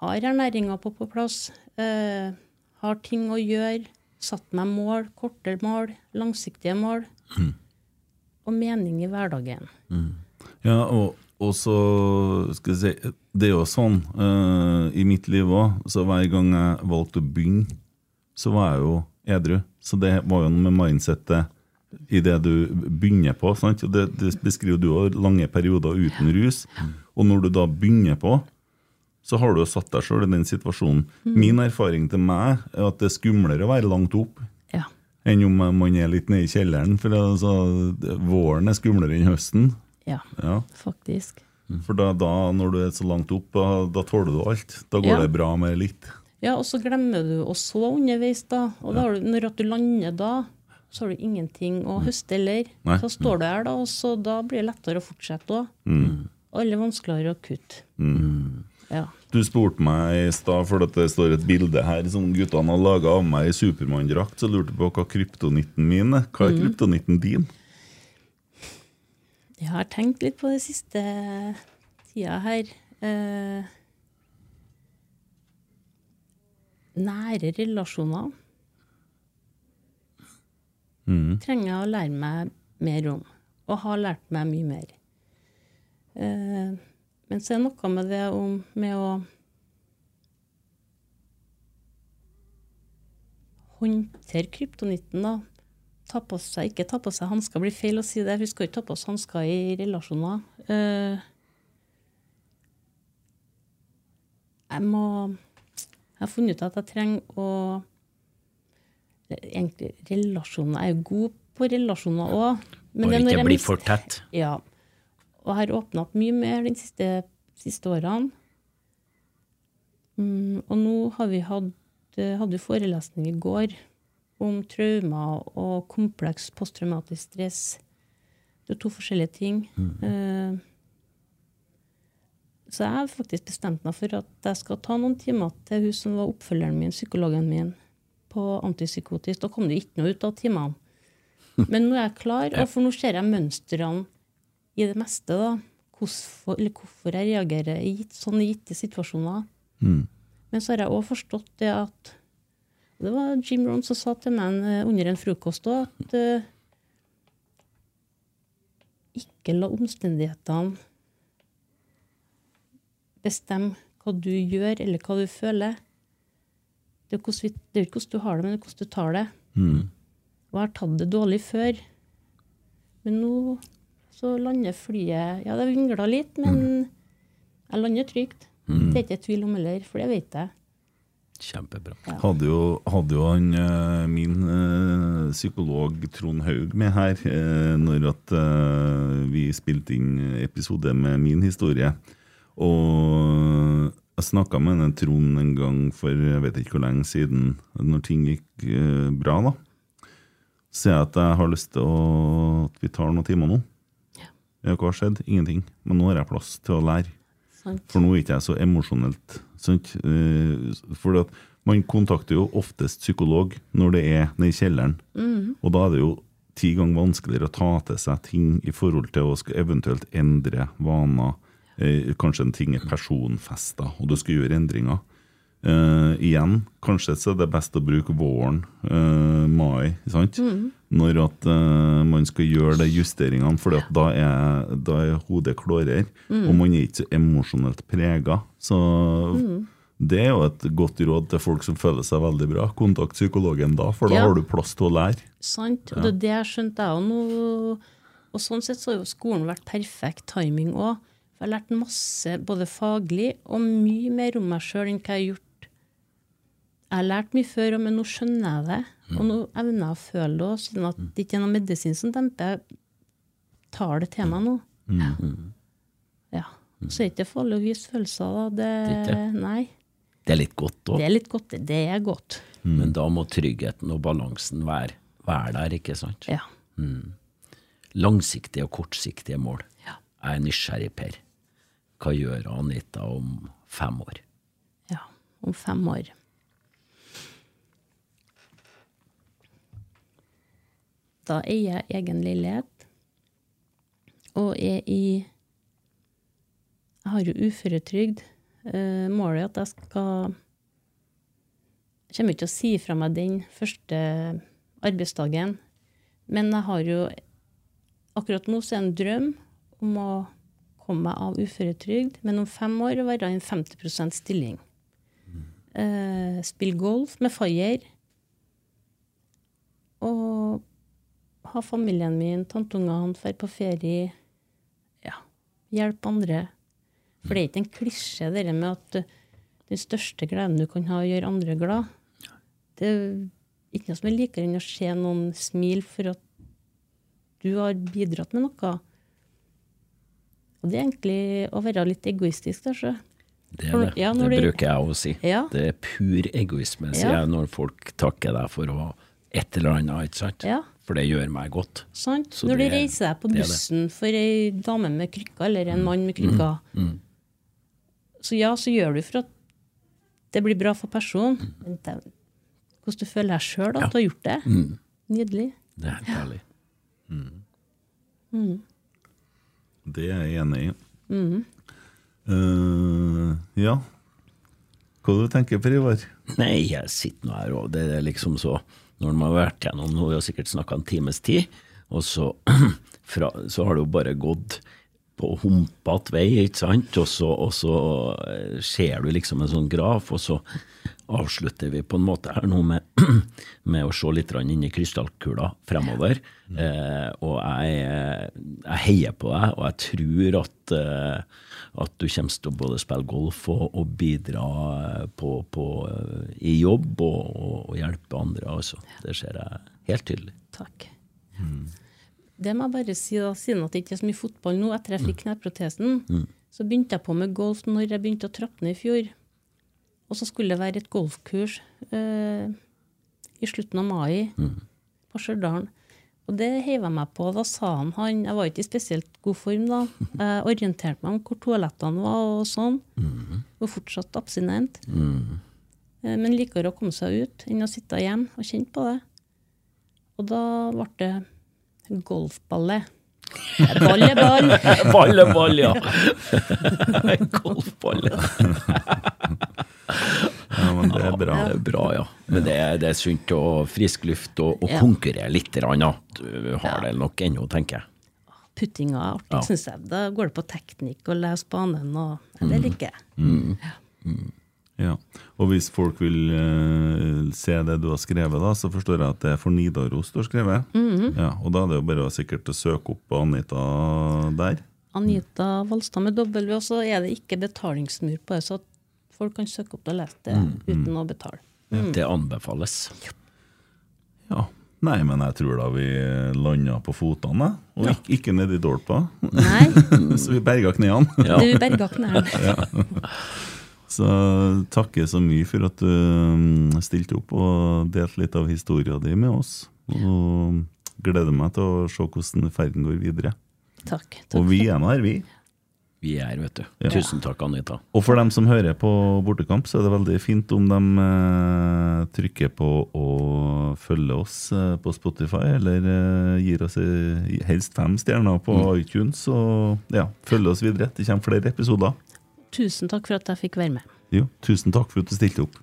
[SPEAKER 3] Har ernæringa på, på plass. Eh, har ting å gjøre. Satt meg mål, korte mål, langsiktige mål. Og mening i hverdagen.
[SPEAKER 1] Ja, og, og så skal jeg si Det er jo sånn uh, i mitt liv òg, så hver gang jeg valgte å begynne, så var jeg jo edru. Så det var jo noe med mindsettet i det du begynner på. Sant? Det, det beskriver du òg, lange perioder uten rus. Og når du da begynner på, så har du satt deg sjøl i den situasjonen. Min erfaring til meg er at det er skumlere å være langt opp
[SPEAKER 3] Ja.
[SPEAKER 1] enn om man er litt nede i kjelleren. For altså, våren er skumlere enn høsten.
[SPEAKER 3] Ja,
[SPEAKER 1] Ja.
[SPEAKER 3] faktisk.
[SPEAKER 1] For da, da, når du er så langt opp, da, da tåler du alt. Da går
[SPEAKER 3] Ja.
[SPEAKER 1] det bra med litt.
[SPEAKER 3] Ja, og så glemmer du å så underveis, da. Og da du, når du lander da, så har du ingenting å høste heller. Så står du her, da, og så da blir det lettere å fortsette òg. Alle vanskeligere å kutte. Ja.
[SPEAKER 1] Du spurte meg i stad, for at det står et bilde her som guttene har laga av meg i Supermann-drakt, så lurte jeg på hva kryptonitten min er. Hva er kryptonitten din?
[SPEAKER 3] Jeg har tenkt litt på det siste tida her. Eh, nære relasjoner trenger jeg å lære meg mer om, og har lært meg mye mer. Eh, men så er det noe med det om, med å håndtere kryptonitten, da. Ta på seg, ikke ta på seg hansker, blir feil å si det. Vi skal ikke ta på oss hansker i relasjoner. Uh, jeg må Jeg har funnet ut at jeg trenger å Egentlig, relasjoner Jeg er jo god på relasjoner òg.
[SPEAKER 2] Bare ikke bli for tett.
[SPEAKER 3] Ja. Og har åpna opp mye mer de siste, siste årene. Mm, og nå har vi hatt, eh, hadde vi forelesning i går om traumer og kompleks posttraumatisk stress. Det er to forskjellige ting. Mm. så jeg har faktisk bestemt meg for at jeg skal ta noen timer til hun som var oppfølgeren min, psykologen min, på antipsykotisk. Da kom det ikke noe ut av timene. (laughs) Men nå er jeg klar, og for nå ser jeg mønstrene i det meste. da, hvorfor, eller hvorfor jeg reagerer i gitt, sånne gitte situasjoner. Men så har jeg òg forstått det at Det var Jim Rohn som sa til meg under en frokost òg at uh, ikke la omstendighetene bestemme hva du gjør, eller hva du føler. Det er, jo ikke hvordan du har det, men det er hvordan du tar det. Og jeg har tatt det dårlig før. Men nå så lander flyet Ja, det vingla litt, men jeg lander trygt. Det er ikke tvil om heller, for det vet jeg.
[SPEAKER 2] Kjempebra.
[SPEAKER 1] Hadde jo, hadde jo han, eh, min eh, psykolog Trond Haug med her eh, når at eh, vi spilte inn episode med min historie. Og jeg snakka med denne Trond en gang for jeg vet ikke hvor lenge siden, når ting gikk eh, bra. da. Så jeg at jeg har lyst til å, at vi tar noen timer nå.
[SPEAKER 3] Ja,
[SPEAKER 1] hva har skjedd? Ingenting. Men nå har jeg plass til å lære.
[SPEAKER 3] Sant?
[SPEAKER 1] For nå er ikke jeg så emosjonelt. Sant? Eh, For man kontakter jo oftest psykolog når det er nede i kjelleren. Og da er det jo ti ganger vanskeligere å ta til seg ting i forhold til å eventuelt endre vaner. Eh, kanskje en ting er personfesta, og du skal gjøre endringer. Eh, igjen, kanskje så er det best å bruke våren, uh, mai, sant? når at uh, man skal gjøre de justeringene, for da, da er hodet klarere, og man er ikke så emosjonelt prega. Så det er jo et godt råd til folk som føler seg veldig bra. Kontakt psykologen da, for da
[SPEAKER 3] Ja.
[SPEAKER 1] har du plass til å lære.
[SPEAKER 3] Sant? Og det er det jeg skjønte jeg òg nå. Og sånn sett så har jo skolen vært perfekt timing òg. Jeg har lært masse, både faglig og mye mer om meg sjøl enn hva jeg har gjort. Jeg har lært mye før, men nå skjønner jeg det. Og nå evner jeg å føle det òg, sånn at det ikke er noe medisin som demper. Jeg tar det til meg nå. Ja. Så er det ikke farlig å vise følelser, da. Det,
[SPEAKER 2] Det er
[SPEAKER 3] nei.
[SPEAKER 2] Det er litt godt òg.
[SPEAKER 3] Det er litt godt. det. Er godt.
[SPEAKER 2] Men da må tryggheten og balansen være, være der, ikke sant?
[SPEAKER 3] Ja.
[SPEAKER 2] Langsiktige og kortsiktige mål.
[SPEAKER 3] Ja.
[SPEAKER 2] Jeg er nysgjerrig, Per. Hva gjør Anita om fem år?
[SPEAKER 3] Ja. Om fem år. Da eier egen leilighet, og er i Jeg har jo uføretrygd. Eh, målet er at jeg skal Jeg kommer ikke til å si fra meg den første arbeidsdagen, men jeg har jo Akkurat nå så er en drøm om å komme meg av uføretrygd, men om fem år være i en 50% stilling. Eh, spille golf med Fayer. Og ha familien min, tanteungene, dra på ferie. Ja, hjelpe andre. For det er ikke en klisjé, det med at eh, den største gleden du kan ha, er å gjøre andre glad. Det er ikke noe som er likere enn å se noen smile for at du har bidratt med noe. Og det er egentlig å være litt egoistisk, kanskje.
[SPEAKER 2] Det, det.
[SPEAKER 3] ja, når
[SPEAKER 2] det bruker jeg å si.
[SPEAKER 3] Ja.
[SPEAKER 2] Det er pur egoisme, sier
[SPEAKER 3] Ja.
[SPEAKER 2] jeg, når folk takker deg for å et eller annet, ikke sant?
[SPEAKER 3] Ja.
[SPEAKER 2] For det gjør meg godt.
[SPEAKER 3] Sant?
[SPEAKER 2] Så
[SPEAKER 3] Når du reiser deg på
[SPEAKER 2] det det.
[SPEAKER 3] bussen for ei dame med krykker, eller en mann med krykker, så ja, så gjør du for at det blir bra for personen. Mm. det, hvordan du føler deg sjøl at du har gjort det. Nydelig.
[SPEAKER 2] Det er helt herlig.
[SPEAKER 1] Det er jeg enig i.
[SPEAKER 3] Mm.
[SPEAKER 1] Eh, ja. Hva du tenker du, Per Ivar?
[SPEAKER 2] Nei, jeg sitter nå her, og det er liksom så Når man har vært gjennom har vi sikkert snakka en times tid, og så, (clears throat) fra, så har det jo bare gått på humpete vei, ikke sant, og så, og så eh, ser du liksom en sånn graf, og så avslutter vi på en måte her nå med, (clears throat) med å se litt inn i krystallkula fremover. Eh, og jeg, jeg, heier på deg, og jeg tror at, eh, at du kommer til å både spille golf og, og bidra på, på, i jobb og, og, og, hjelpe andre. Altså. Det ser jeg helt tydelig.
[SPEAKER 3] Takk. Mm. Det må jeg bare si, da, siden at det ikke er så mye fotball nå, etter jeg fikk kneprotesen, mm. så begynte jeg på med golf når jeg begynte å trappe ned i fjor. Og så skulle det være et golfkurs eh, i slutten av mai mm. på Stjørdal. Og det heiv jeg meg på. Da sa han han Jeg var ikke i spesielt god form da. (laughs) Jeg orienterte meg om hvor toalettene var og sånn. Mm. Og fortsatt abstinent. Mm. Men liker å komme seg ut enn å sitte hjemme og kjenne på det. Og da ble det golfballet. (laughs) Ball er ball.
[SPEAKER 2] ball er ball, ja. (laughs) Golfball.
[SPEAKER 1] Men det er bra.
[SPEAKER 2] Ja, det er bra, ja. Men det er, det er sunt og frisk luft og, og ja. konkurrere litt. Rann, Du har det nok ennå, tenker jeg.
[SPEAKER 3] Puttinga er artig, ja. syns jeg. Da går det på teknikk og lese banen, og det liker jeg. Mm.
[SPEAKER 1] Mm. Ja, og Hvis folk vil uh, se det du har skrevet, da, så forstår jeg at det er for Nidaros du har skrevet. Mm -hmm. ja, og Da er det jo bare sikkert å søke opp Anita der.
[SPEAKER 3] Anita Valstad med W, og så er det ikke betalingsmur på det, så folk kan søke opp det og lese det mm, uten å betale.
[SPEAKER 2] Mm. Det anbefales.
[SPEAKER 1] Ja. Nei, men jeg tror da vi landa på fotene, og ja. ikke, ikke nedi dolpa. (laughs) så vi berga knærne.
[SPEAKER 3] Ja. Du berga knærne. (laughs) ja.
[SPEAKER 1] Så takker så mye for at du mm, stilte opp og delte litt av historien din med oss. Og gleder meg til å se hvordan ferden går videre.
[SPEAKER 3] Takk.
[SPEAKER 1] takk og vi er nå her, vi.
[SPEAKER 2] Vi er, vet du. Ja. Tusen takk, Anita.
[SPEAKER 1] Og for dem som hører på bortekamp, så er det veldig fint om de eh, trykker på å følge oss eh, på Spotify, eller eh, gir oss eh, helst fem stjerner på mm. iTunes. Og ja, følge oss videre. Det kommer flere episoder.
[SPEAKER 3] Tusen takk for at jeg fikk være med.
[SPEAKER 1] Jo, tusen takk for at du stilte opp.